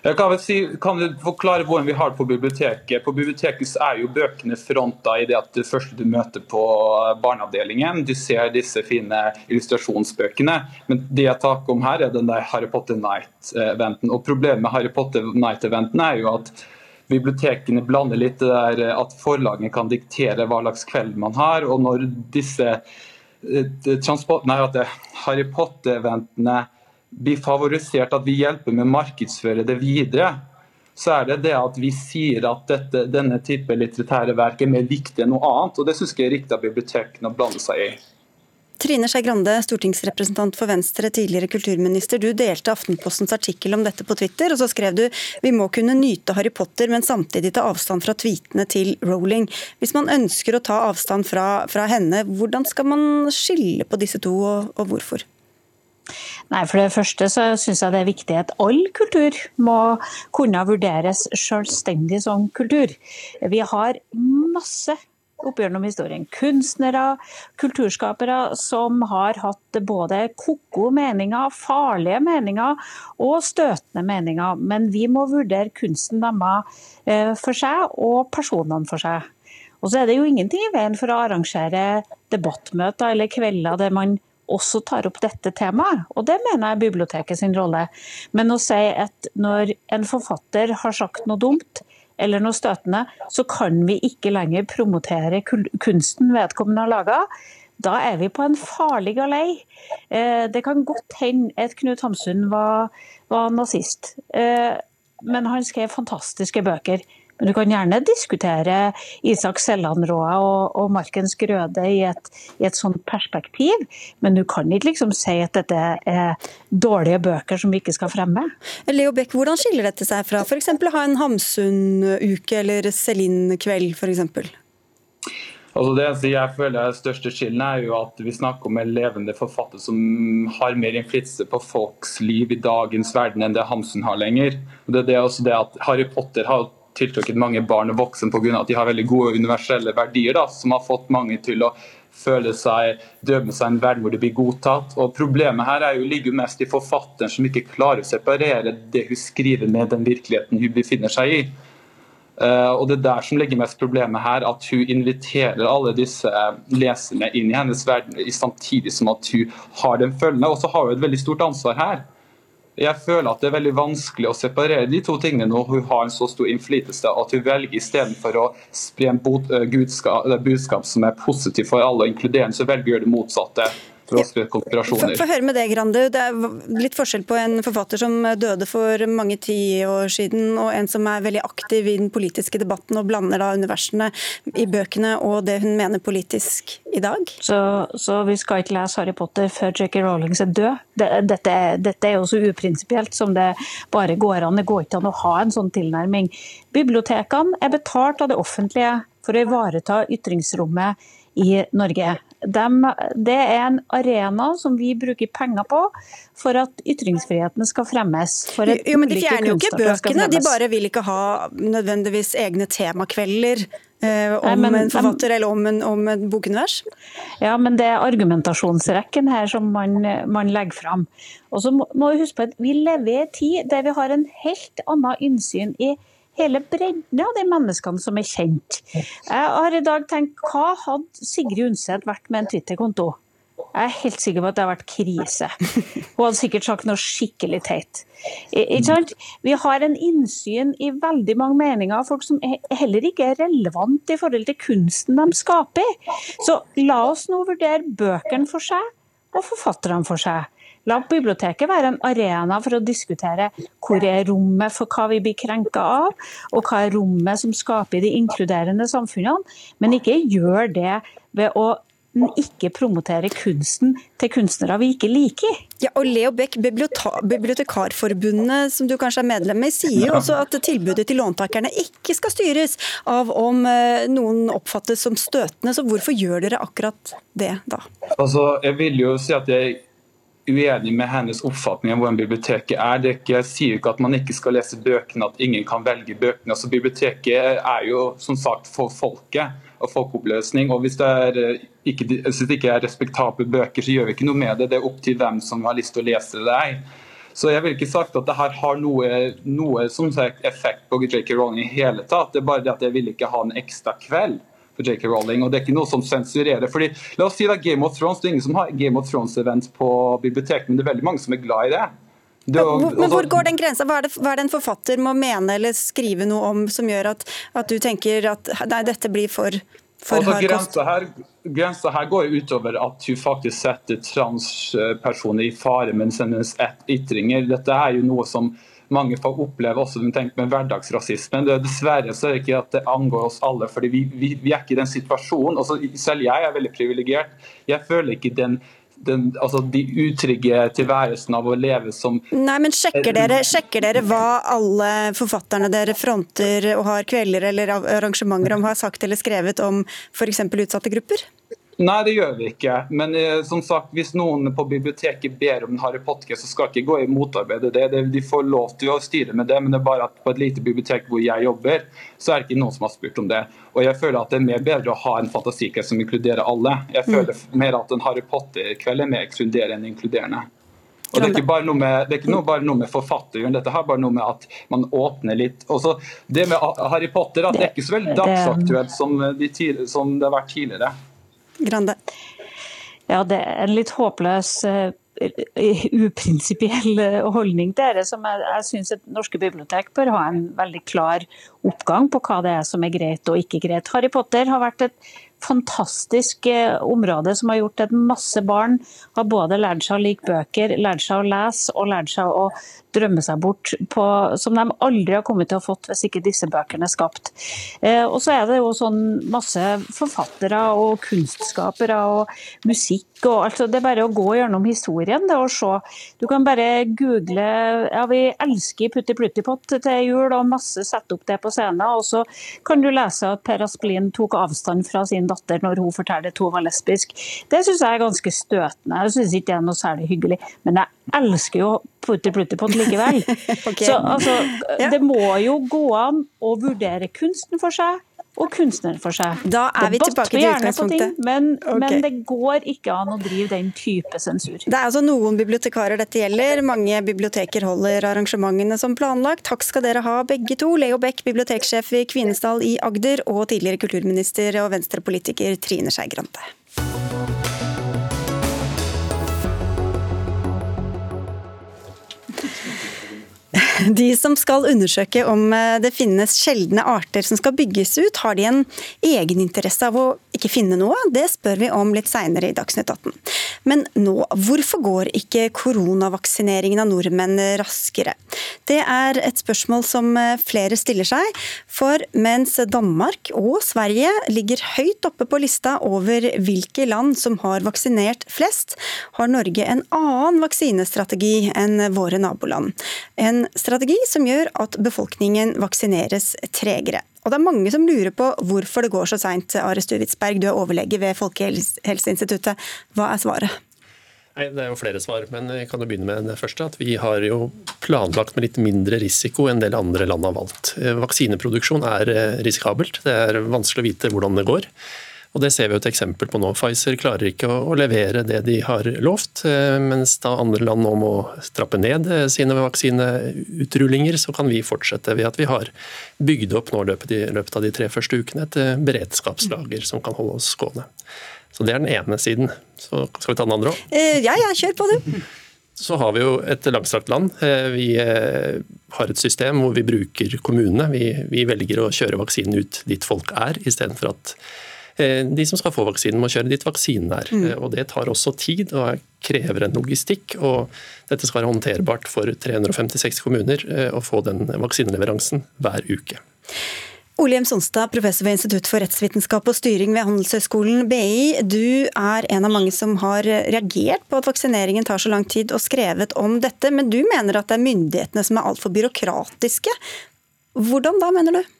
Kan, vel si, kan du forklare hvordan vi har det på biblioteket? På biblioteket er jo bøkene fronta i det at det første du møter på barneavdelingen. Du ser disse fine illustrasjonsbøkene. Men det jeg tar om her, er den der Harry Potter Night-eventen. Og Problemet med Harry Potter Night-eventen er jo at bibliotekene blander litt det der at forlagene kan diktere hva slags kveld man har. Og når disse eh, transport, nei, Harry Potter-eventene blir favorisert, at vi hjelper med å markedsføre det videre, så er det det at vi sier at dette, denne type litterære verk er mer viktig enn noe annet. og Det syns jeg er riktig av bibliotekene å blande seg i. Trine Skei Grande, stortingsrepresentant for Venstre, tidligere kulturminister. Du delte Aftenpostens artikkel om dette på Twitter, og så skrev du vi må kunne nyte Harry Potter, men samtidig ta avstand fra tweetene til Rowling. Hvis man ønsker å ta avstand fra, fra henne, hvordan skal man skille på disse to, og, og hvorfor? Nei, For det første så syns jeg det er viktig at all kultur må kunne vurderes selvstendig som kultur. Vi har masse opp gjennom historien. Kunstnere, kulturskapere som har hatt både ko-ko meninger, farlige meninger og støtende meninger. Men vi må vurdere kunsten deres eh, for seg, og personene for seg. Og så er det jo ingenting i veien for å arrangere debattmøter eller kvelder der man også tar opp dette temaet. Og det mener jeg er biblioteket sin rolle. Men å si at når en forfatter har sagt noe dumt eller noe støtende, så kan vi ikke lenger promotere kunsten vedkommende har laga. Da er vi på en farlig galei. Eh, det kan godt hende at Knut Hamsun var, var nazist, eh, men han skrev fantastiske bøker. Men du kan gjerne diskutere Isak Sellandråa og, og Markens Grøde i et, i et sånt perspektiv, men du kan ikke liksom si at dette er dårlige bøker som vi ikke skal fremme. Leo Beck, hvordan skiller dette seg fra f.eks. å ha en Hamsun-uke eller Celine-kveld f.eks.? Altså det jeg føler er største skillen er jo at vi snakker om en levende forfatter som har mer innflytelse på folks liv i dagens verden enn det Hamsun har lenger. Og det er også det at Harry Potter har tiltrukket mange barn og voksne pga. at de har veldig gode universelle verdier, da, som har fått mange til å føle seg dømme seg i en verden hvor de blir godtatt. Og Problemet her er jo, ligger mest i forfatteren som ikke klarer å separere det hun skriver med den virkeligheten hun befinner seg i. Uh, og Det er der som ligger mest problemet her, at hun inviterer alle disse leserne inn i hennes verden samtidig som at hun har den følgende. Og så har hun et veldig stort ansvar her. Jeg føler at det er veldig vanskelig å separere de to tingene når hun har en så stor innflytelse at hun velger istedenfor å spre en budskap som er positiv for alle inkluderende, så velger hun det motsatte å konspirasjoner. Få høre med deg, Grande. Det er litt forskjell på en forfatter som døde for mange tiår siden, og en som er veldig aktiv i den politiske debatten og blander da universene i bøkene og det hun mener politisk i dag? Så, så vi skal ikke lese Harry Potter før Jackie Rowling er død? Dette, dette er jo så uprinsipielt som det bare går an. Det går ikke an å ha en sånn tilnærming. Bibliotekene er betalt av det offentlige for å ivareta ytringsrommet i Norge. De, det er en arena som vi bruker penger på for at ytringsfriheten skal fremmes. jo, men De fjerner jo ikke bøkene, de bare vil ikke ha nødvendigvis egne temakvelder. Eh, om Nei, men, en forfatter eller om, en, om et bokunivers? Ja, men det er argumentasjonsrekken her som man, man legger fram. Og så må, må vi huske på at vi lever i en tid der vi har en helt annen innsyn i hele bredden av de menneskene som er kjent. Jeg har i dag tenkt hva hadde Sigrid Undset vært med en Twitter-konto? Jeg er helt sikker på at det har vært krise. Hun hadde sikkert sagt noe skikkelig teit. Vi har en innsyn i veldig mange meninger av folk som heller ikke er relevant i forhold til kunsten de skaper. Så la oss nå vurdere bøkene for seg og forfatterne for seg. La biblioteket være en arena for å diskutere hvor er rommet for hva vi blir krenka av, og hva er rommet som skaper de inkluderende samfunnene, men ikke gjør det ved å ikke promotere kunsten til kunstnere vi ikke liker. Ja, og Leo Beck, Bibliotekarforbundet, som du kanskje er medlem i, sier jo også at tilbudet til låntakerne ikke skal styres av om eh, noen oppfattes som støtende. Så hvorfor gjør dere akkurat det da? Altså, jeg vil jo si at jeg uenig med hennes oppfatning av hvordan biblioteket er. Det ikke, sier ikke at man ikke skal lese bøkene, at ingen kan velge bøkene. Altså, biblioteket er jo som sagt for folket og folkeoppløsning. og Hvis det, er, ikke, hvis det ikke er respektable bøker, så gjør vi ikke noe med det. Det er opp til hvem som har lyst til å lese det. Der. Så jeg vil ikke sagt at det her har noe, noe sagt, effekt på J.K. Rowling i hele tatt. Det er bare det at jeg vil ikke ha en ekstra kveld for J.K. Rowling. og Det er ikke noe som sensurerer. fordi La oss si er Game of Thrones. Det er ingen som har Game of Thrones-event på biblioteket, men det er veldig mange som er glad i det. det men, men, hvor altså- går den grensa? Hva er, hva er, det, en forfatter må mene eller skrive noe om som gjør at, at du tenker at nei, dette blir for, for altså, hard kost? Grensa her, grensa her går utover at hun faktisk setter transpersoner i fare med sine ytringer. Dette er jo noe som mange får oppleve også med hverdagsrasisme. Det, dessverre så er det ikke at det angår oss alle, fordi vi, vi, vi er ikke i den situasjonen. Også, selv jeg er veldig privilegert. Jeg føler ikke den den, altså de utrygge tilværelsen av å leve som Nei, men sjekker dere, sjekker dere hva alle forfatterne dere fronter og har kvelder eller arrangementer om, har sagt eller skrevet om f.eks. utsatte grupper? Nei, det gjør vi ikke. Men eh, som sagt, hvis noen på biblioteket ber om en Harry Potter, så skal ikke gå i motarbeide det. det. De får lov til å styre med det, men det er bare at på et lite bibliotek hvor jeg jobber, så er det ikke noen som har spurt om det. Og jeg føler at det er mer bedre å ha en fantasikveld som inkluderer alle. Jeg føler mm. mer at en Harry Potter-kveld er mer ekskluderende enn inkluderende. Og Det er ikke bare noe med, det er ikke noe, bare noe med forfatteren, dette har bare noe med at man åpner litt. Også det med Harry Potter at det er ikke så veldig dagsaktuelt som, de, som det har vært tidligere. Grande? Ja, det er en litt håpløs uh, uprinsipiell eh, holdning til dette. som jeg, jeg syns at norske bibliotek bør ha en veldig klar oppgang på hva det er som er greit og ikke greit. Harry Potter har vært et fantastisk eh, område som har gjort at masse barn har både lært seg å like bøker, lært seg å lese og lært seg å drømme seg bort på, som de aldri har kommet til å fått hvis ikke disse bøkene er skapt. Eh, og så er det jo sånn masse forfattere og kunstskapere og musikk og altså Det er bare å gå gjennom historien det å se. Du kan bare google ja, vi elsker Putti Pluttipott til jul og masse sette opp det på scenen. Og så kan du lese at Per Asplin tok avstand fra sin datter når hun forteller at hun var lesbisk. Det syns jeg er ganske støtende. Jeg syns ikke det er noe særlig hyggelig. Men jeg elsker jo Putti Pluttipott likevel. okay. Så altså, det må jo gå an å vurdere kunsten for seg og kunstneren for seg. Da er vi tilbake til utgangspunktet. Ting, men, okay. men, det går ikke an å drive den type sensur. Det er altså noen bibliotekarer dette gjelder. Mange biblioteker holder arrangementene som planlagt. Takk skal dere ha begge to. Leo Beck, biblioteksjef i Kvinesdal i Agder, og tidligere kulturminister og venstrepolitiker Trine Skei Grande. De som skal undersøke om eh, det finnes sjeldne arter som skal bygges ut, har de en egeninteresse av å ikke finne noe? Det spør vi om litt seinere i Dagsnytt 18. Men nå, hvorfor går ikke koronavaksineringen av nordmenn raskere? Det er et spørsmål som eh, flere stiller seg. For mens Danmark og Sverige ligger høyt oppe på lista over hvilke land som har vaksinert flest, har Norge en annen vaksinestrategi enn våre naboland. En strategi som gjør at befolkningen vaksineres tregere. Og det er mange som lurer på hvorfor det går så seint. Are Stuvitsberg, du er overlege ved Folkehelseinstituttet. Hva er svaret? Nei, Det er jo flere svar, men jeg kan jo begynne med det første. at Vi har jo planlagt med litt mindre risiko enn en del andre land har valgt. Vaksineproduksjon er eh, risikabelt. Det er vanskelig å vite hvordan det går. Og Det ser vi jo et eksempel på nå. Pfizer klarer ikke å levere det de har lovt, eh, mens da andre land nå må trappe ned eh, sine vaksineutrullinger, så kan vi fortsette ved at vi har bygd opp nå i løpet av de tre første ukene et eh, beredskapslager som kan holde oss gående. Så Det er den ene siden. Så Skal vi ta den andre òg? Ja, ja, kjør på du. Så har vi jo et langstrakt land. Vi har et system hvor vi bruker kommunene. Vi, vi velger å kjøre vaksinen ut dit folk er, istedenfor at de som skal få vaksinen, må kjøre dit vaksinen er. Mm. Eh, og Det tar også tid og krever en logistikk. og Dette skal være håndterbart for 356 kommuner eh, å få den vaksineleveransen hver uke. Ole Hjem Sonstad, professor ved Institutt for rettsvitenskap og styring ved Handelshøyskolen BI. Du er en av mange som har reagert på at vaksineringen tar så lang tid, og skrevet om dette. Men du mener at det er myndighetene som er altfor byråkratiske. Hvordan da, mener du?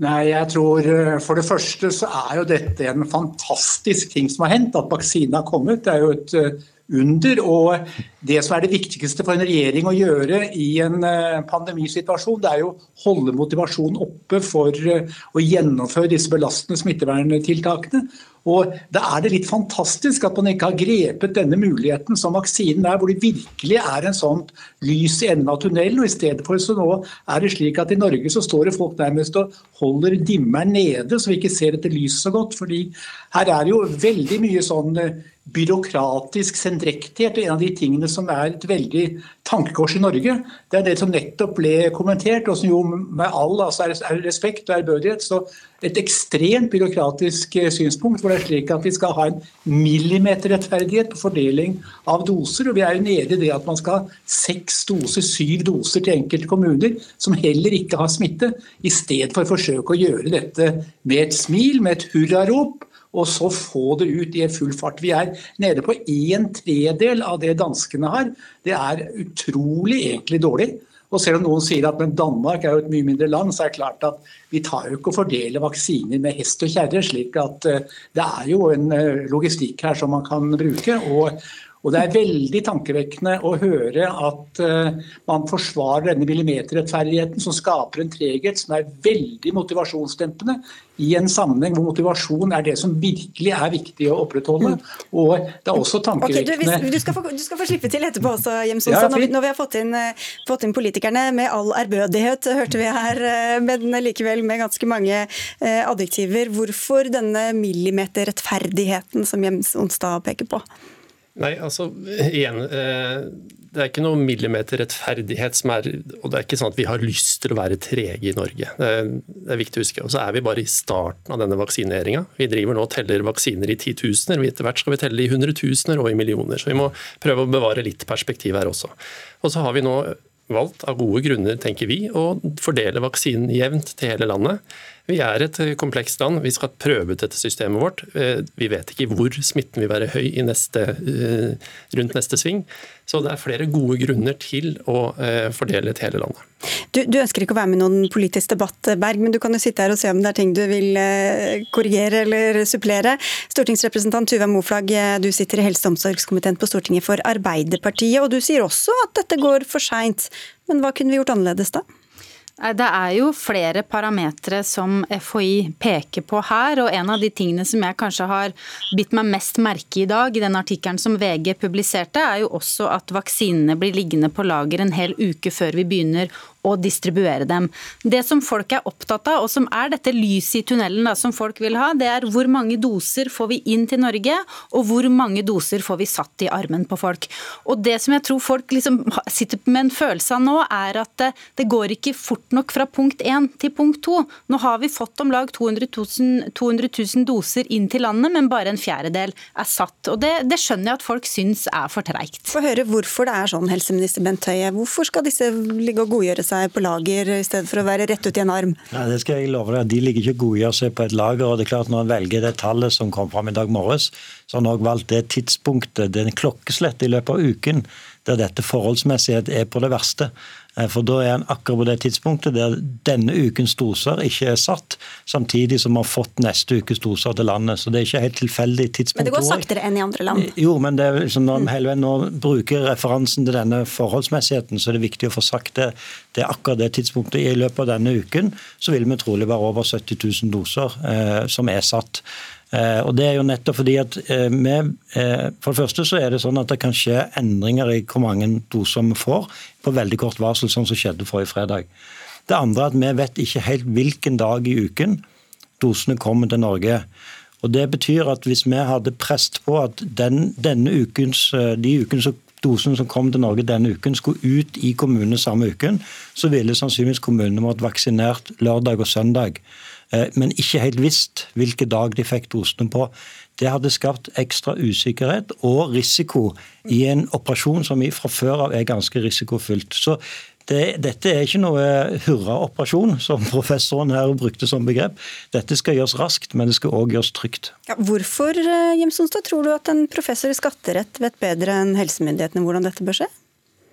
Nei, jeg tror eh, For det første så er jo dette en fantastisk ting som har hendt. At vaksinen har kommet. Det er jo et eh, under. Og det som er det viktigste for en regjering å gjøre i en eh, pandemisituasjon, det er jo å holde motivasjonen oppe for å gjennomføre disse belastende smitteverntiltakene. Og Da er det litt fantastisk at man ikke har grepet denne muligheten som vaksinen er, hvor det virkelig er en sånn lys i enden av tunnelen. og I stedet for så nå er det slik at i Norge så står det folk nærmest og holder dimmeren nede, så vi ikke ser dette lyset så godt. fordi her er det jo veldig mye sånn eh, byråkratisk sendrektighet. En av de tingene som er et veldig tankekors i Norge, det er det som nettopp ble kommentert, og som jo med all altså, respekt og ærbødighet så et ekstremt byråkratisk eh, synspunkt. hvor det er slik at vi skal ha en millimeterrettferdighet på fordeling av doser. og Vi er jo nede i det at man skal ha seks doser, syv doser til enkelte kommuner som heller ikke har smitte, i stedet for å forsøke å gjøre dette med et smil, med et hurrarop og så få det ut i full fart. Vi er nede på en tredel av det danskene har. Det er utrolig egentlig dårlig. Og selv om noen sier at men Danmark er jo et mye mindre land, så er det klart at vi tar jo ikke og fordeler vaksiner med hest og kjerre. slik at uh, det er jo en uh, logistikk her som man kan bruke. og og Det er veldig tankevekkende å høre at uh, man forsvarer denne millimeterrettferdigheten som skaper en treghet som er veldig motivasjonsdempende i en sammenheng hvor motivasjon er det som virkelig er viktig å opprettholde. Og det er også tankevekkende okay, du, du, skal få, du, skal få, slippe til etterpå også, Jems Onsdag, ja, når, når, vi har fått inn, eh, fått inn, politikerne med all ærbødighet, hørte vi her, eh, men likevel med ganske mange adjektiver. Hvorfor denne millimeterrettferdigheten som Jems Onsdag peker på? Nei, altså igjen eh, Det er ikke noe millimeterrettferdighet som er Og det er ikke sånn at vi har lyst til å være trege i Norge. Det er, viktig å huske. Og så er vi bare i starten av denne vaksineringa. Vi driver nå og teller vaksiner i titusener. Etter hvert skal vi telle i hundretusener og i millioner. Så vi må prøve å bevare litt perspektiv her også. Og så har vi nå valgt, av gode grunner, tenker vi, å fordele vaksinen jevnt til hele landet. Vi er et komplekst land. Vi skal prøve ut dette systemet vårt. Eh, vi vet ikke hvor smitten vil være høy neste, eh, rundt neste sving. Så det er flere gode grunner til å eh, fordele til hele landet. Du, du, ønsker ikke å være med i noen politisk debatt, Berg, men du kan jo sitte her og se om det er ting du vil korrigere eller supplere. Stortingsrepresentant Tuva Moflag, du sitter i helse- og omsorgskomiteen på Stortinget for Arbeiderpartiet, og du sier også at dette går for seint. Men hva kunne vi gjort annerledes da? Det er jo flere parametere som FHI peker på her. og En av de tingene som jeg kanskje har bitt meg mest merke i dag, i den artikkelen som VG publiserte, er jo også at vaksinene blir liggende på lager en hel uke før vi begynner å distribuere dem. Det som folk er opptatt av, og som er dette lyset i tunnelen da, som folk vil ha, det er hvor mange doser får vi inn til Norge, og hvor mange doser får vi satt i armen på folk. Og Det som jeg tror folk liksom sitter med en følelse av nå, er at det, det går ikke fort nok fra punkt 1 til punkt 2. Nå har vi fått om lag 200 000, 200 000 doser inn til landet, men bare en fjerdedel er satt. Og Det, det skjønner jeg at folk syns er for treigt. Få høre hvorfor det er sånn, helseminister Bent Høie. Hvorfor skal disse ligge og godgjøre seg på lager i stedet for å være rett ut i en arm? Nei, det skal jeg love deg. De ligger ikke gode i å se på et lager. og det er klart Når en velger det tallet som kom fram i dag morges, så har en òg valgt det tidspunktet, den klokkeslettet i løpet av uken der dette forholdsmessighet er på det verste. Eh, for da er en akkurat på det tidspunktet der denne ukens doser ikke er satt, samtidig som vi har fått neste ukes doser til landet. Så det er ikke helt tilfeldig tidspunkt. Men det går saktere enn i andre land? Eh, jo, men det er liksom når vi hele veien nå bruker referansen til denne forholdsmessigheten, så er det viktig å få sagt det. Det er akkurat det tidspunktet. I løpet av denne uken så vil vi trolig være over 70 000 doser eh, som er satt. Eh, og det er jo nettopp fordi at eh, vi, eh, For det første så er det sånn at det kan skje endringer i hvor mange doser vi får på veldig kort varsel, sånn som skjedde forrige fredag. Det andre er at vi vet ikke helt hvilken dag i uken dosene kommer til Norge. Og Det betyr at hvis vi hadde presset på at den, ukens, de ukens dosene som kom til Norge denne uken, skulle ut i kommunene samme uken, så ville sannsynligvis kommunene måttet vaksinert lørdag og søndag. Eh, men ikke helt visst hvilken dag de fikk dosene på. Det hadde skapt ekstra usikkerhet og risiko i en operasjon som fra før av er ganske risikofylt. Så det, dette er ikke noe hurraoperasjon, som professoren her brukte som begrep. Dette skal gjøres raskt, men det skal òg gjøres trygt. Ja, hvorfor eh, Jemsonstad, tror du at en professor i skatterett vet bedre enn helsemyndighetene hvordan dette bør skje?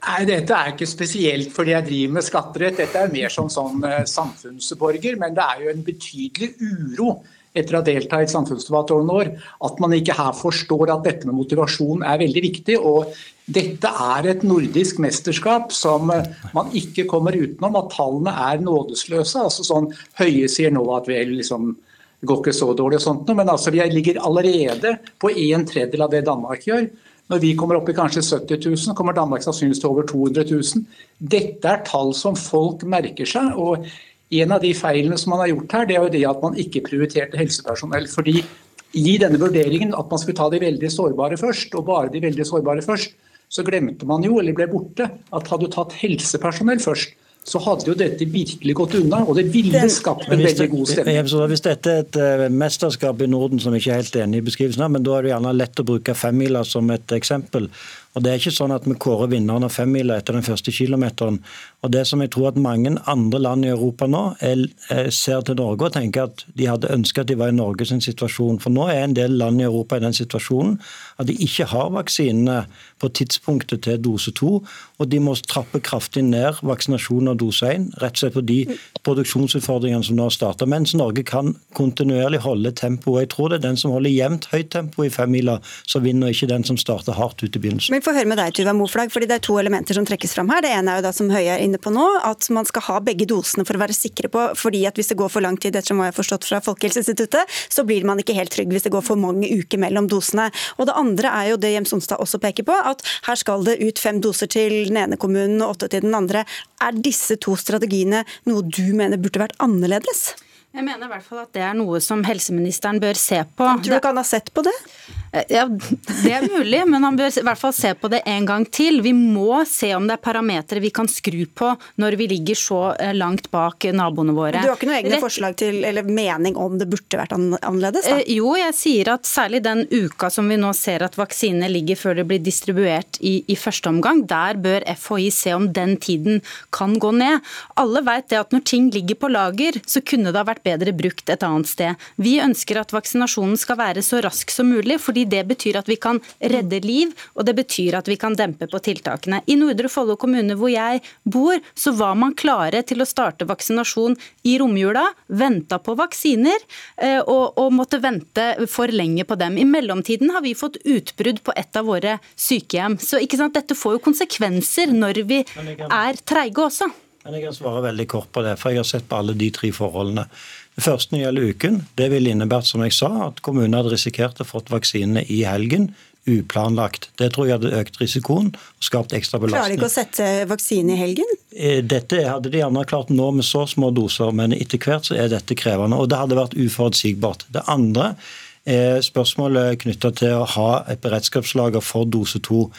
Nei, Dette er ikke spesielt fordi jeg driver med skatterett, dette er mer som sånn eh, samfunnsborger. Men det er jo en betydelig uro etter å ha deltatt i samfunnsdebatt over noen år, at man ikke her forstår at dette med motivasjon er veldig viktig. og Dette er et nordisk mesterskap som eh, man ikke kommer utenom. At tallene er nådesløse. altså sånn Høie sier nå at vi liksom går ikke så dårlig, og sånt, men altså vi ligger allerede på en tredjedel av det Danmark gjør. Når vi kommer opp i kanskje 70 000, kommer Danmark sannsynligvis til over 200 000. Dette er tall som folk merker seg. og En av de feilene som man har gjort her, det er jo det at man ikke prioriterte helsepersonell. fordi i denne vurderingen at man skulle ta de veldig sårbare først, og bare de veldig sårbare først, så glemte man jo, eller ble borte, at hadde du tatt helsepersonell først, så hadde jo dette virkelig gått unna, og det ville skapt en veldig god stemning. Hvis dette er et eh, mesterskap i Norden som ikke er helt enig i beskrivelsen av, men da er det gjerne lett å bruke femmila som et eksempel. Og Det er ikke sånn at vi kårer vinneren av femmila etter den første kilometeren. Og Det som jeg tror at mange andre land i Europa nå er, er, ser til Norge og tenker at de hadde ønsket at de var i Norges situasjon. For nå er en del land i Europa i den situasjonen at de ikke har vaksinene på tidspunktet til dose to, og de må trappe kraftig ned vaksinasjonen av dose én, rett og slett på de produksjonsutfordringene som nå har starta. Mens Norge kan kontinuerlig holde tempoet. Jeg tror det er den som holder jevnt høyt tempo i femmila, som vinner, ikke den som starter hardt ut i begynnelsen Men få høre med deg, Tuva Moflag, fordi Det er to elementer som trekkes fram her. Det ene er jo da, som Høie er inne på nå, at man skal ha begge dosene for å være sikre på. fordi at Hvis det går for lang tid, ettersom hva jeg har forstått fra Folkehelseinstituttet, så blir man ikke helt trygg hvis det går for mange uker mellom dosene. Og Det andre er jo det Jems Onstad også peker på, at her skal det ut fem doser til den ene kommunen og åtte til den andre. Er disse to strategiene noe du mener burde vært annerledes? Jeg mener i hvert fall at det er noe som helseministeren bør se på. Tror du ikke han har sett på det? Eh, ja, Det er mulig, men han bør i hvert fall se på det en gang til. Vi må se om det er parametere vi kan skru på når vi ligger så eh, langt bak naboene våre. Du har ikke noen egne Rett... forslag til, eller mening om det burde vært annerledes? da? Eh, jo, jeg sier at særlig den uka som vi nå ser at vaksinene ligger før det blir distribuert i, i første omgang, der bør FHI se om den tiden kan gå ned. Alle vet det at når ting ligger på lager, så kunne det ha vært bedre brukt et annet sted. Vi ønsker at vaksinasjonen skal være så rask som mulig. fordi det betyr at vi kan redde liv, og det betyr at vi kan dempe på tiltakene. I Nordre Follo kommune hvor jeg bor, så var man klare til å starte vaksinasjon i romjula, venta på vaksiner eh, og, og måtte vente for lenge på dem. I mellomtiden har vi fått utbrudd på et av våre sykehjem. Så dette får jo konsekvenser når vi er treige også. Men Jeg kan svare veldig kort på det, for jeg har sett på alle de tre forholdene. Det første når det gjelder uken, det ville innebært som jeg sa, at kommunene hadde risikert å fått vaksinene i helgen uplanlagt. Det tror jeg hadde økt risikoen og skapt ekstra belastning. Klarer de ikke å sette vaksine i helgen? Eh, dette hadde de gjerne klart nå med så små doser, men etter hvert så er dette krevende. Og det hadde vært uforutsigbart. Det andre er spørsmålet knytta til å ha et beredskapslager for dose to.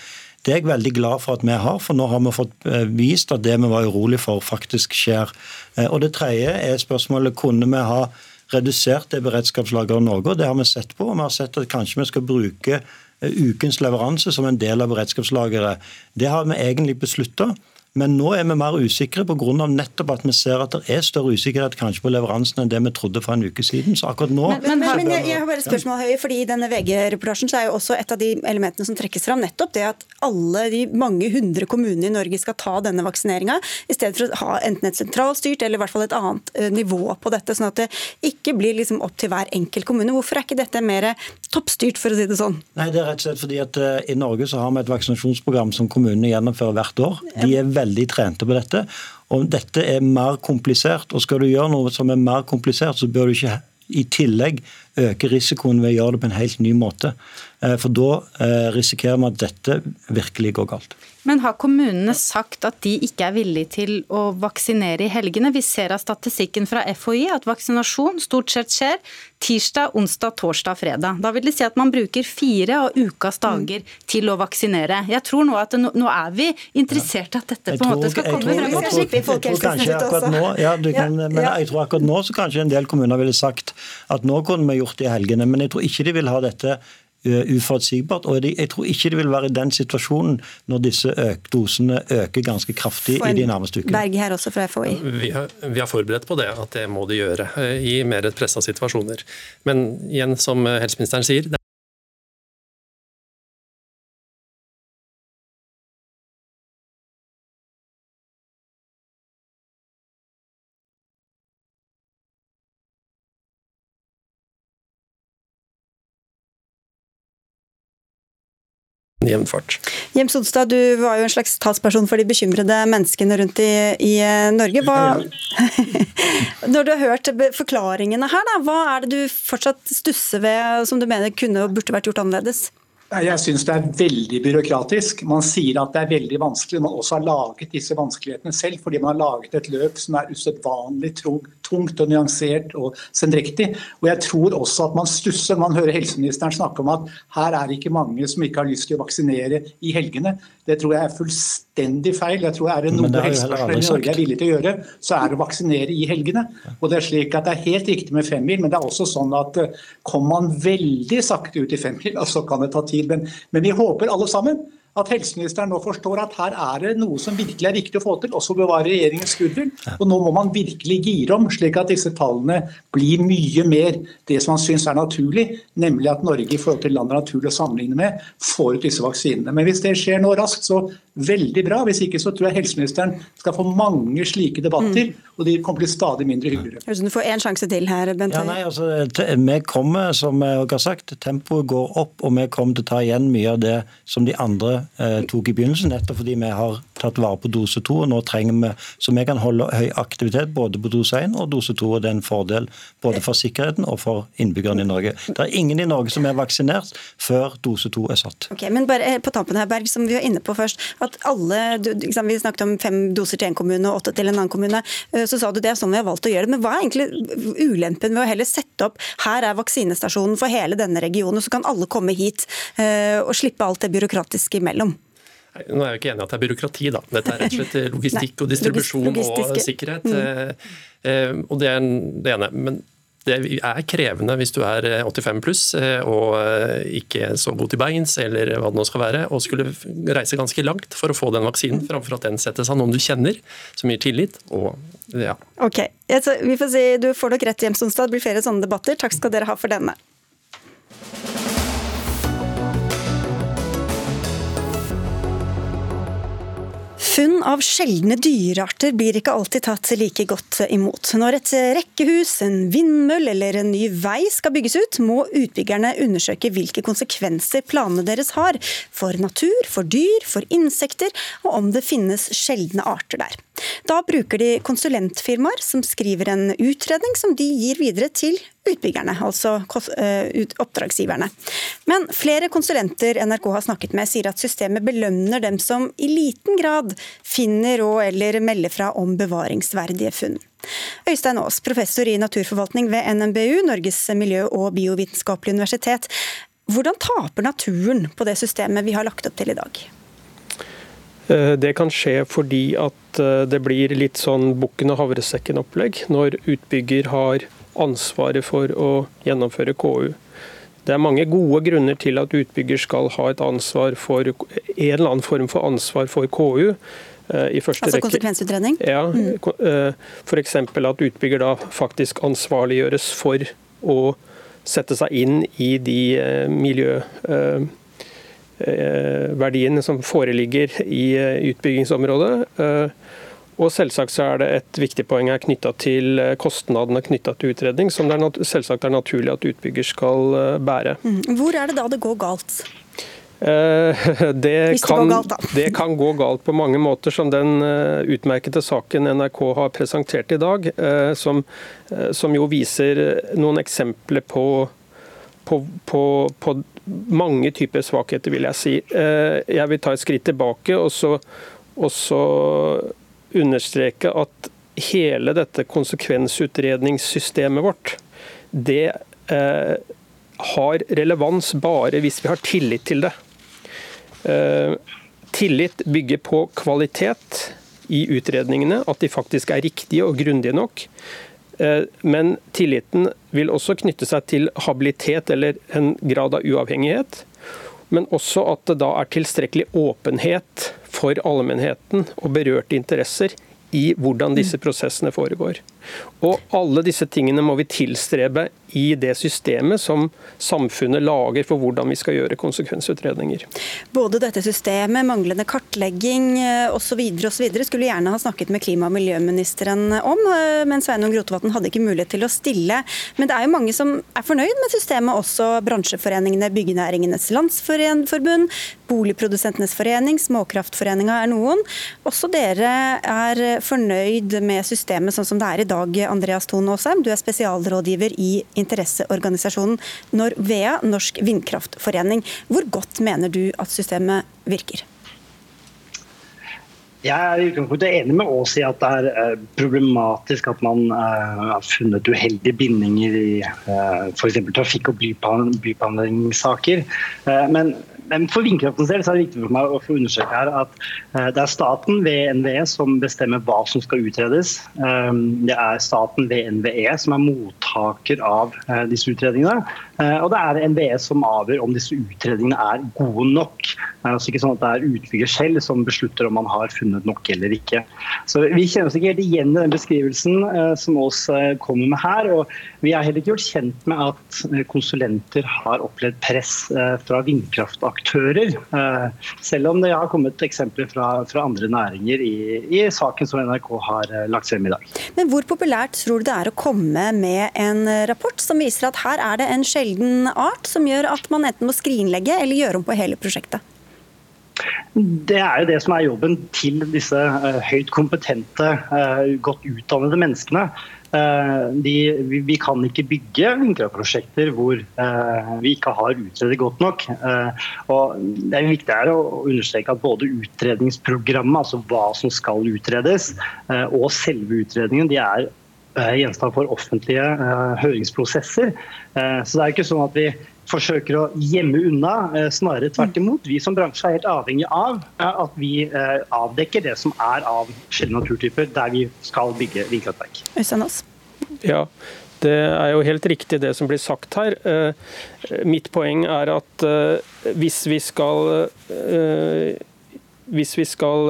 Det er jeg veldig glad for at vi har, for nå har vi fått eh, vist at det vi var urolig for, faktisk skjer. Eh, og Det tredje er spørsmålet kunne vi ha redusert det beredskapslageret noe. Det har vi sett på. og Vi har sett at kanskje vi skal bruke eh, ukens leveranse som en del av beredskapslageret. Det har vi egentlig beslutta. Men nå er vi mer usikre pga. nettopp at vi ser at det er større usikkerhet kanskje på leveransen enn det vi trodde for en uke siden. Så akkurat nå... Men, men, men jeg, jeg, har bare et spørsmål, Høie, fordi I denne VG-reportasjen så er jo også et av de elementene som trekkes fram, nettopp det at alle de mange hundre kommunene i Norge skal ta denne vaksineringa, i stedet for å ha enten et sentralstyrt eller i hvert fall et annet uh, nivå på dette. Sånn at det ikke blir liksom opp til hver enkelt kommune. Hvorfor er ikke dette mer toppstyrt, for å si det sånn? Nei, det er rett og slett fordi at uh, I Norge så har vi et vaksinasjonsprogram som kommunene gjennomfører hvert år. De er veldig veldig trente på dette. Og dette er mer komplisert, og skal du gjøre noe som er mer komplisert, så bør du ikke i tillegg øke risikoen ved å gjøre det på en helt ny måte. Eh, for da eh, risikerer vi at dette virkelig går galt. Men har kommunene sagt at de ikke er villige til å vaksinere i helgene? Vi ser av statistikken fra FHI at vaksinasjon stort sett skjer tirsdag, onsdag, torsdag, fredag. Da vil det si at man bruker fire av ukas dager til å vaksinere. Jeg tror nå at nå, nå er vi interessert i at dette på en måte skal komme frem. Ja, men jeg tror akkurat nå så kanskje en del kommuner ville sagt at nå kunne vi gjort det i helgene. Men jeg tror ikke de vil ha dette uforutsigbart. Og jeg tror ikke det vil være i den situasjonen når disse øk, dosene øker ganske kraftig i de nærmeste ukene. Berg her også fra FHI. Vi har, vi har, forberedt på det, at det må de gjøre i mer pressa situasjoner. Men igjen, som helseministeren sier, jevn fart. Jem Odstad, du var jo en slags talsperson for de bekymrede menneskene rundt i, i eh, Norge. Hva, når du har hørt forklaringene her, da, hva er det du fortsatt stusser ved som du mener kunne og burde vært gjort annerledes? Jeg syns det er veldig byråkratisk. Man sier at det er veldig vanskelig. Man også har laget disse vanskelighetene selv, fordi man har laget et løp som er usedvanlig tungt og nyansert og sendrektig. Og jeg tror også at man stusser når man hører helseministeren snakke om at her er det ikke mange som ikke har lyst til å vaksinere i helgene. Det tror jeg er fullstendig feil. Jeg tror er det noe helsepersonell i Norge er villig til å gjøre, så er det å vaksinere i helgene. Og Det er slik at det er helt riktig med femmil, men det er også sånn at eh, kommer man veldig sakte ut i femmil, så kan det ta tid. Men, men vi håper alle sammen at helseministeren nå forstår at her er det noe som virkelig er viktig å få til, også bevare regjeringens goodwill. Og nå må man virkelig gire om, slik at disse tallene blir mye mer det som man syns er naturlig, nemlig at Norge i forhold til land det er naturlig å sammenligne med, får ut disse vaksinene. Men hvis det skjer nå raskt, så veldig bra. Hvis ikke så tror jeg helseministeren skal få mange slike debatter, mm. og de kommer til stadig mindre hyggeligere. Du får én sjanse til her, Bent ja, nei, altså, Vi kommer, som jeg har sagt, tempoet går opp, og vi kommer til å ta igjen mye av det som de andre eh, tok i begynnelsen, nettopp fordi vi har tatt vare på dose 2. og nå trenger vi, Så vi kan holde høy aktivitet både på dose 1 og dose 2. og Det er en fordel både for sikkerheten og for innbyggerne i Norge. Det er ingen i Norge som er vaksinert før dose 2 er satt. Ok, men bare eh, på tampen her, Berg, som vi var inne på først, at alle, liksom, Vi snakket om fem doser til en kommune og åtte til en annen kommune. Eh, så sa du det er sånn vi har valgt å gjøre det. Men hva er egentlig ulempen ved å heller sette opp her er vaksinestasjonen for hele denne regionen, så kan alle komme hit eh, og slippe alt det byråkratiske imellom? Nå er jeg ikke enig i at det er byråkrati, da. Dette er rett og slett logistikk og distribusjon og sikkerhet. Mm. Og det er det ene. Men det er krevende hvis du er 85 pluss og ikke så god til beins, eller hva det nå skal være, og skulle reise ganske langt for å få den vaksinen, framfor at den settes av noen du kjenner, som gir tillit. og ja. Ok, vi får si, Du får nok rett, Jems Onsdag. Det blir flere sånne debatter. Takk skal dere ha for denne. Funn av sjeldne dyrearter blir ikke alltid tatt like godt imot. Når et rekkehus, en vindmøll eller en ny vei skal bygges ut, må utbyggerne undersøke hvilke konsekvenser planene deres har for natur, for dyr, for insekter, og om det finnes sjeldne arter der. Da bruker de konsulentfirmaer som skriver en utredning som de gir videre til utbyggerne, altså eh, oppdragsgiverne. Men flere konsulenter NRK har snakket med, sier at systemet belønner dem som i liten grad finner og eller melder fra om bevaringsverdige funn. Øystein Aas, professor i naturforvaltning ved NMBU, Norges miljø- og biovitenskapelige universitet. Hvordan taper naturen på det systemet vi har lagt opp til i dag? Eh, det kan skje fordi at eh, det blir litt sånn bukken og havresekken-opplegg når utbygger har ansvaret for å gjennomføre KU. Det er mange gode grunner til at utbygger skal ha et ansvar for en eller annen form for ansvar for KU. Eh, I altså konsekvensutredning? Ja, mm. F.eks. at utbygger da faktisk ansvarliggjøres for å sette seg inn i de miljø verdiene som foreligger i eh, utbyggingsområdet. Eh, og selvsagt så er det et viktig poeng her knytta til kostnadene knytta til utredning, som det er selvsagt er naturlig at utbygger skal bære. Mm. Hvor er det da det går galt? Det kan, det kan, gå galt på mange måter, som den utmerkede saken NRK har presentert i dag, som, som jo viser noen eksempler på, på, på, på mange typer svakheter, vil jeg si. Eh, jeg vil ta et skritt tilbake og så, og så understreke at hele dette konsekvensutredningssystemet vårt, det eh, har relevans bare hvis vi har tillit til det. Eh, tillit bygger på kvalitet i utredningene, at de faktisk er riktige og grundige nok. Eh, men tilliten vil også knytte seg til habilitet eller en grad av uavhengighet. Men også at det da er tilstrekkelig åpenhet for allmennheten og berørte interesser i hvordan disse prosessene foregår. Og alle disse tingene må vi tilstrebe i det systemet som samfunnet lager for hvordan vi skal gjøre konsekvensutredninger. Både dette systemet, manglende kartlegging osv. skulle gjerne ha snakket med klima- og miljøministeren om, eh, men Sveinung Rotevatn hadde ikke mulighet til å stille. Men det er jo mange som er fornøyd med systemet, også bransjeforeningene Byggenæringenes Landsforbund, Boligprodusentenes forening, Småkraftforeninga er noen. Også dere er fornøyd med systemet sånn som det er i dag Dag Andreas Thon Aasheim, du er spesialrådgiver i interesseorganisasjonen Norvea, Norsk vindkraftforening. Hvor godt mener du at systemet virker? Jeg er i utgangspunktet enig med Aas i at det er eh, problematisk at man eh, har funnet uheldige bindinger i uh, f.eks. trafikk- og byplanleggingssaker. Men men for vindkraftens del så er det viktig for meg å få understreke her at eh, det er staten ved NVE som bestemmer hva som skal utredes. Eh, det er staten ved NVE som er mottaker av eh, disse utredningene. Og det er NVE som avgjør om disse utredningene er gode nok. Det er altså ikke sånn at det er utbygger selv som beslutter om man har funnet nok eller ikke. Så Vi kjenner oss ikke helt igjen i den beskrivelsen som Aas kommer med her. og Vi er heller ikke gjort kjent med at konsulenter har opplevd press fra vindkraftaktører aktører. Eh, selv om det har kommet eksempler fra, fra andre næringer i, i, saken som NRK har eh, lagt frem i dag. Men hvor populært tror du det er å komme med en rapport som viser at her er det en sjelden art som gjør at man enten må skrinlegge eller gjøre om på hele prosjektet? Det er jo det som er jobben til disse høyt kompetente, godt utdannede menneskene. Uh, de, vi, kan ikke bygge vindkraftprosjekter hvor vi ikke har utredet godt nok. og Det er viktig å understreke at både utredningsprogrammet, altså hva som skal utredes, og selve utredningen, de er gjenstand for offentlige høringsprosesser. så det er ikke sånn at vi forsøker å gjemme unna. Eh, snarere tvert imot. Vi som bransje er helt avhengig av at vi eh, avdekker det som er av sjeldne naturtyper der vi skal bygge vindkraftverk. Ja, det er jo helt riktig det som blir sagt her. Eh, mitt poeng er at hvis vi skal hvis vi skal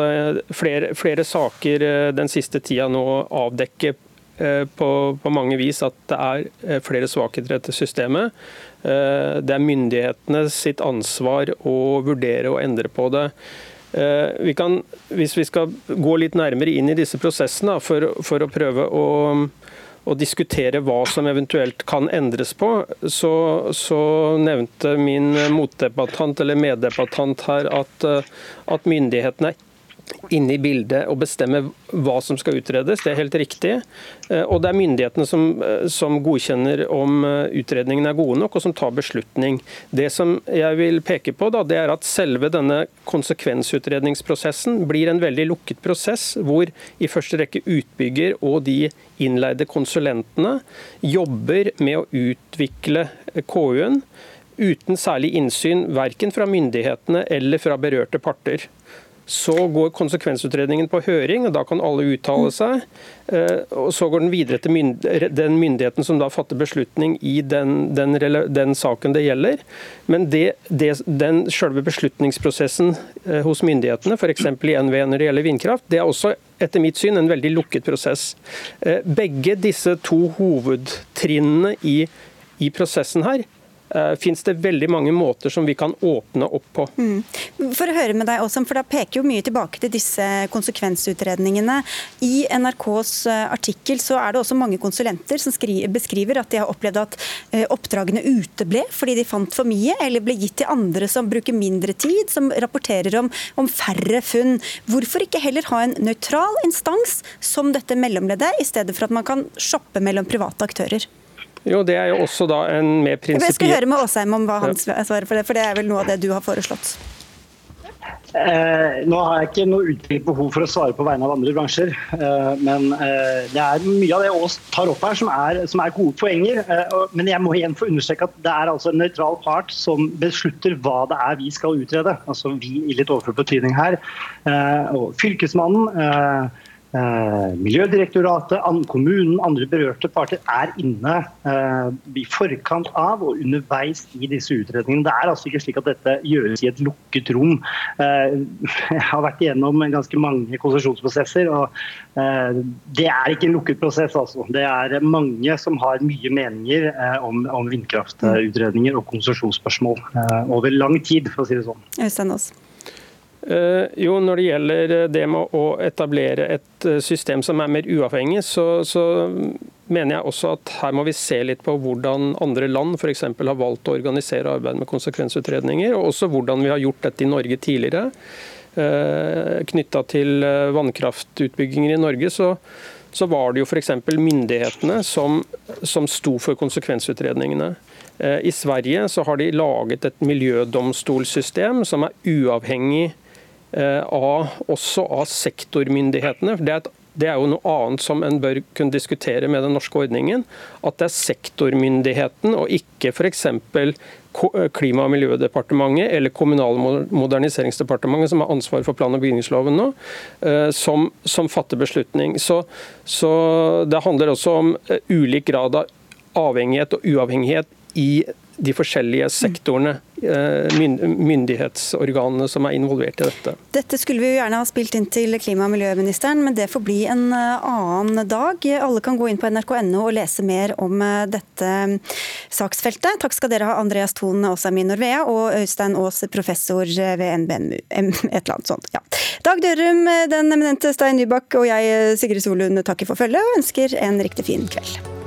flere, flere saker den siste tida nå avdekke på, på mange vis at det er flere svakheter i dette systemet, Eh, det er myndighetene sitt ansvar å vurdere og endre på det. Eh, vi kan, hvis vi skal gå litt nærmere inn i disse prosessene for, for å prøve å, å, diskutere hva som eventuelt kan endres på, så, så nevnte min motdebattant eller meddebattant her at, eh, at myndighetene inne i bildet og bestemme hva som skal utredes. Det er helt riktig. Eh, og det er myndighetene som, eh, som, godkjenner om eh, utredningene er gode nok, og som tar beslutning. Det som jeg vil peke på, da, det er at selve denne konsekvensutredningsprosessen blir en veldig lukket prosess, hvor i første rekke utbygger og de innleide konsulentene jobber med å utvikle KU-en uten særlig innsyn verken fra myndighetene eller fra berørte parter. Så går konsekvensutredningen på høring, og da kan alle uttale seg. Eh, og Så går den videre til den myndigheten som da fatter beslutning i den, den, den saken det gjelder. Men det, det, den selve beslutningsprosessen eh, hos myndighetene, f.eks. i NVE når det gjelder vindkraft, det er også etter mitt syn en veldig lukket prosess. Eh, begge disse to hovedtrinnene i, i prosessen her uh, finnes det veldig mange måter som vi kan åpne opp på. Mm. For å høre med deg, også, for Da peker jo mye tilbake til disse konsekvensutredningene. I NRKs eh, artikkel så er det også mange konsulenter som beskriver at de har opplevd at uh, oppdragene uteble fordi de fant for mye, eller ble gitt til andre som bruker mindre tid, som rapporterer om, om færre funn. Hvorfor ikke heller ha en nøytral instans som dette mellomleddet, i stedet for at man kan shoppe mellom private aktører? Jo, det er jo også da en mer prinsipiell Jeg skal høre med Åsheim om hva han svarer for det, for det er vel noe av det du har foreslått. Eh, nå har jeg ikke noe utbygget behov for å svare på vegne av andre bransjer. Eh, men eh, det er mye av det Aas tar opp her som er, som er gode poenger. Eh, og, men jeg må igjen få understreke at det er altså en nøytral part som beslutter hva det er vi skal utrede. Altså vi i litt overført betydning her. Eh, og Fylkesmannen Eh, Miljødirektoratet, kommunen, andre berørte parter er inne eh, i forkant av og underveis i disse utredningene. Det er altså ikke slik at dette gjøres i et lukket rom. Eh, jeg har vært igjennom ganske mange konsesjonsprosesser, og det er ikke en lukket prosess. Altså. Det er mange som har mye meninger om vindkraftutredninger og konsesjonsspørsmål over lang tid, for å si det sånn. Øystein Aas. Uh, jo, Når det gjelder eh, det med å etablere et eh, system som er mer uavhengig, så, så, mener jeg også at her må vi se litt på hvordan andre land f.eks. har valgt å organisere arbeid med konsekvensutredninger, og også hvordan vi har gjort dette i Norge tidligere. Knytta til vannkraftutbygginger i Norge, så, så var det jo f.eks. myndighetene som, som sto for konsekvensutredningene. Eh, I Sverige så har de laget et miljødomstolsystem som er uavhengig eh, av, også av sektormyndighetene. Det er, et, det er jo noe annet som en bør kunne diskutere med den norske ordningen. At det er sektormyndigheten og ikke f.eks. Klima- og miljødepartementet eller Kommunal- og moderniseringsdepartementet, som har ansvar for plan- og bygningsloven nå, eh, som, som fatter beslutning. Så, så det handler også om ulik grad av avhengighet og uavhengighet i de forskjellige sektorene, eh, myndighetsorganene som er involvert i dette. Dette skulle vi jo gjerne ha spilt inn til klima- og miljøministeren, men det får bli en eh, annen dag. Alle kan gå inn på nrk.no og lese mer om eh, dette saksfeltet. Takk skal dere ha, Andreas Thon Aasheim i Norvea og Øystein Aas, professor ved NBNU. Et eller annet sånt. Ja. Dag Dørum, den eminente Stein Nybakk og jeg, Sigrid Solund, takker for følget og ønsker en riktig fin kveld.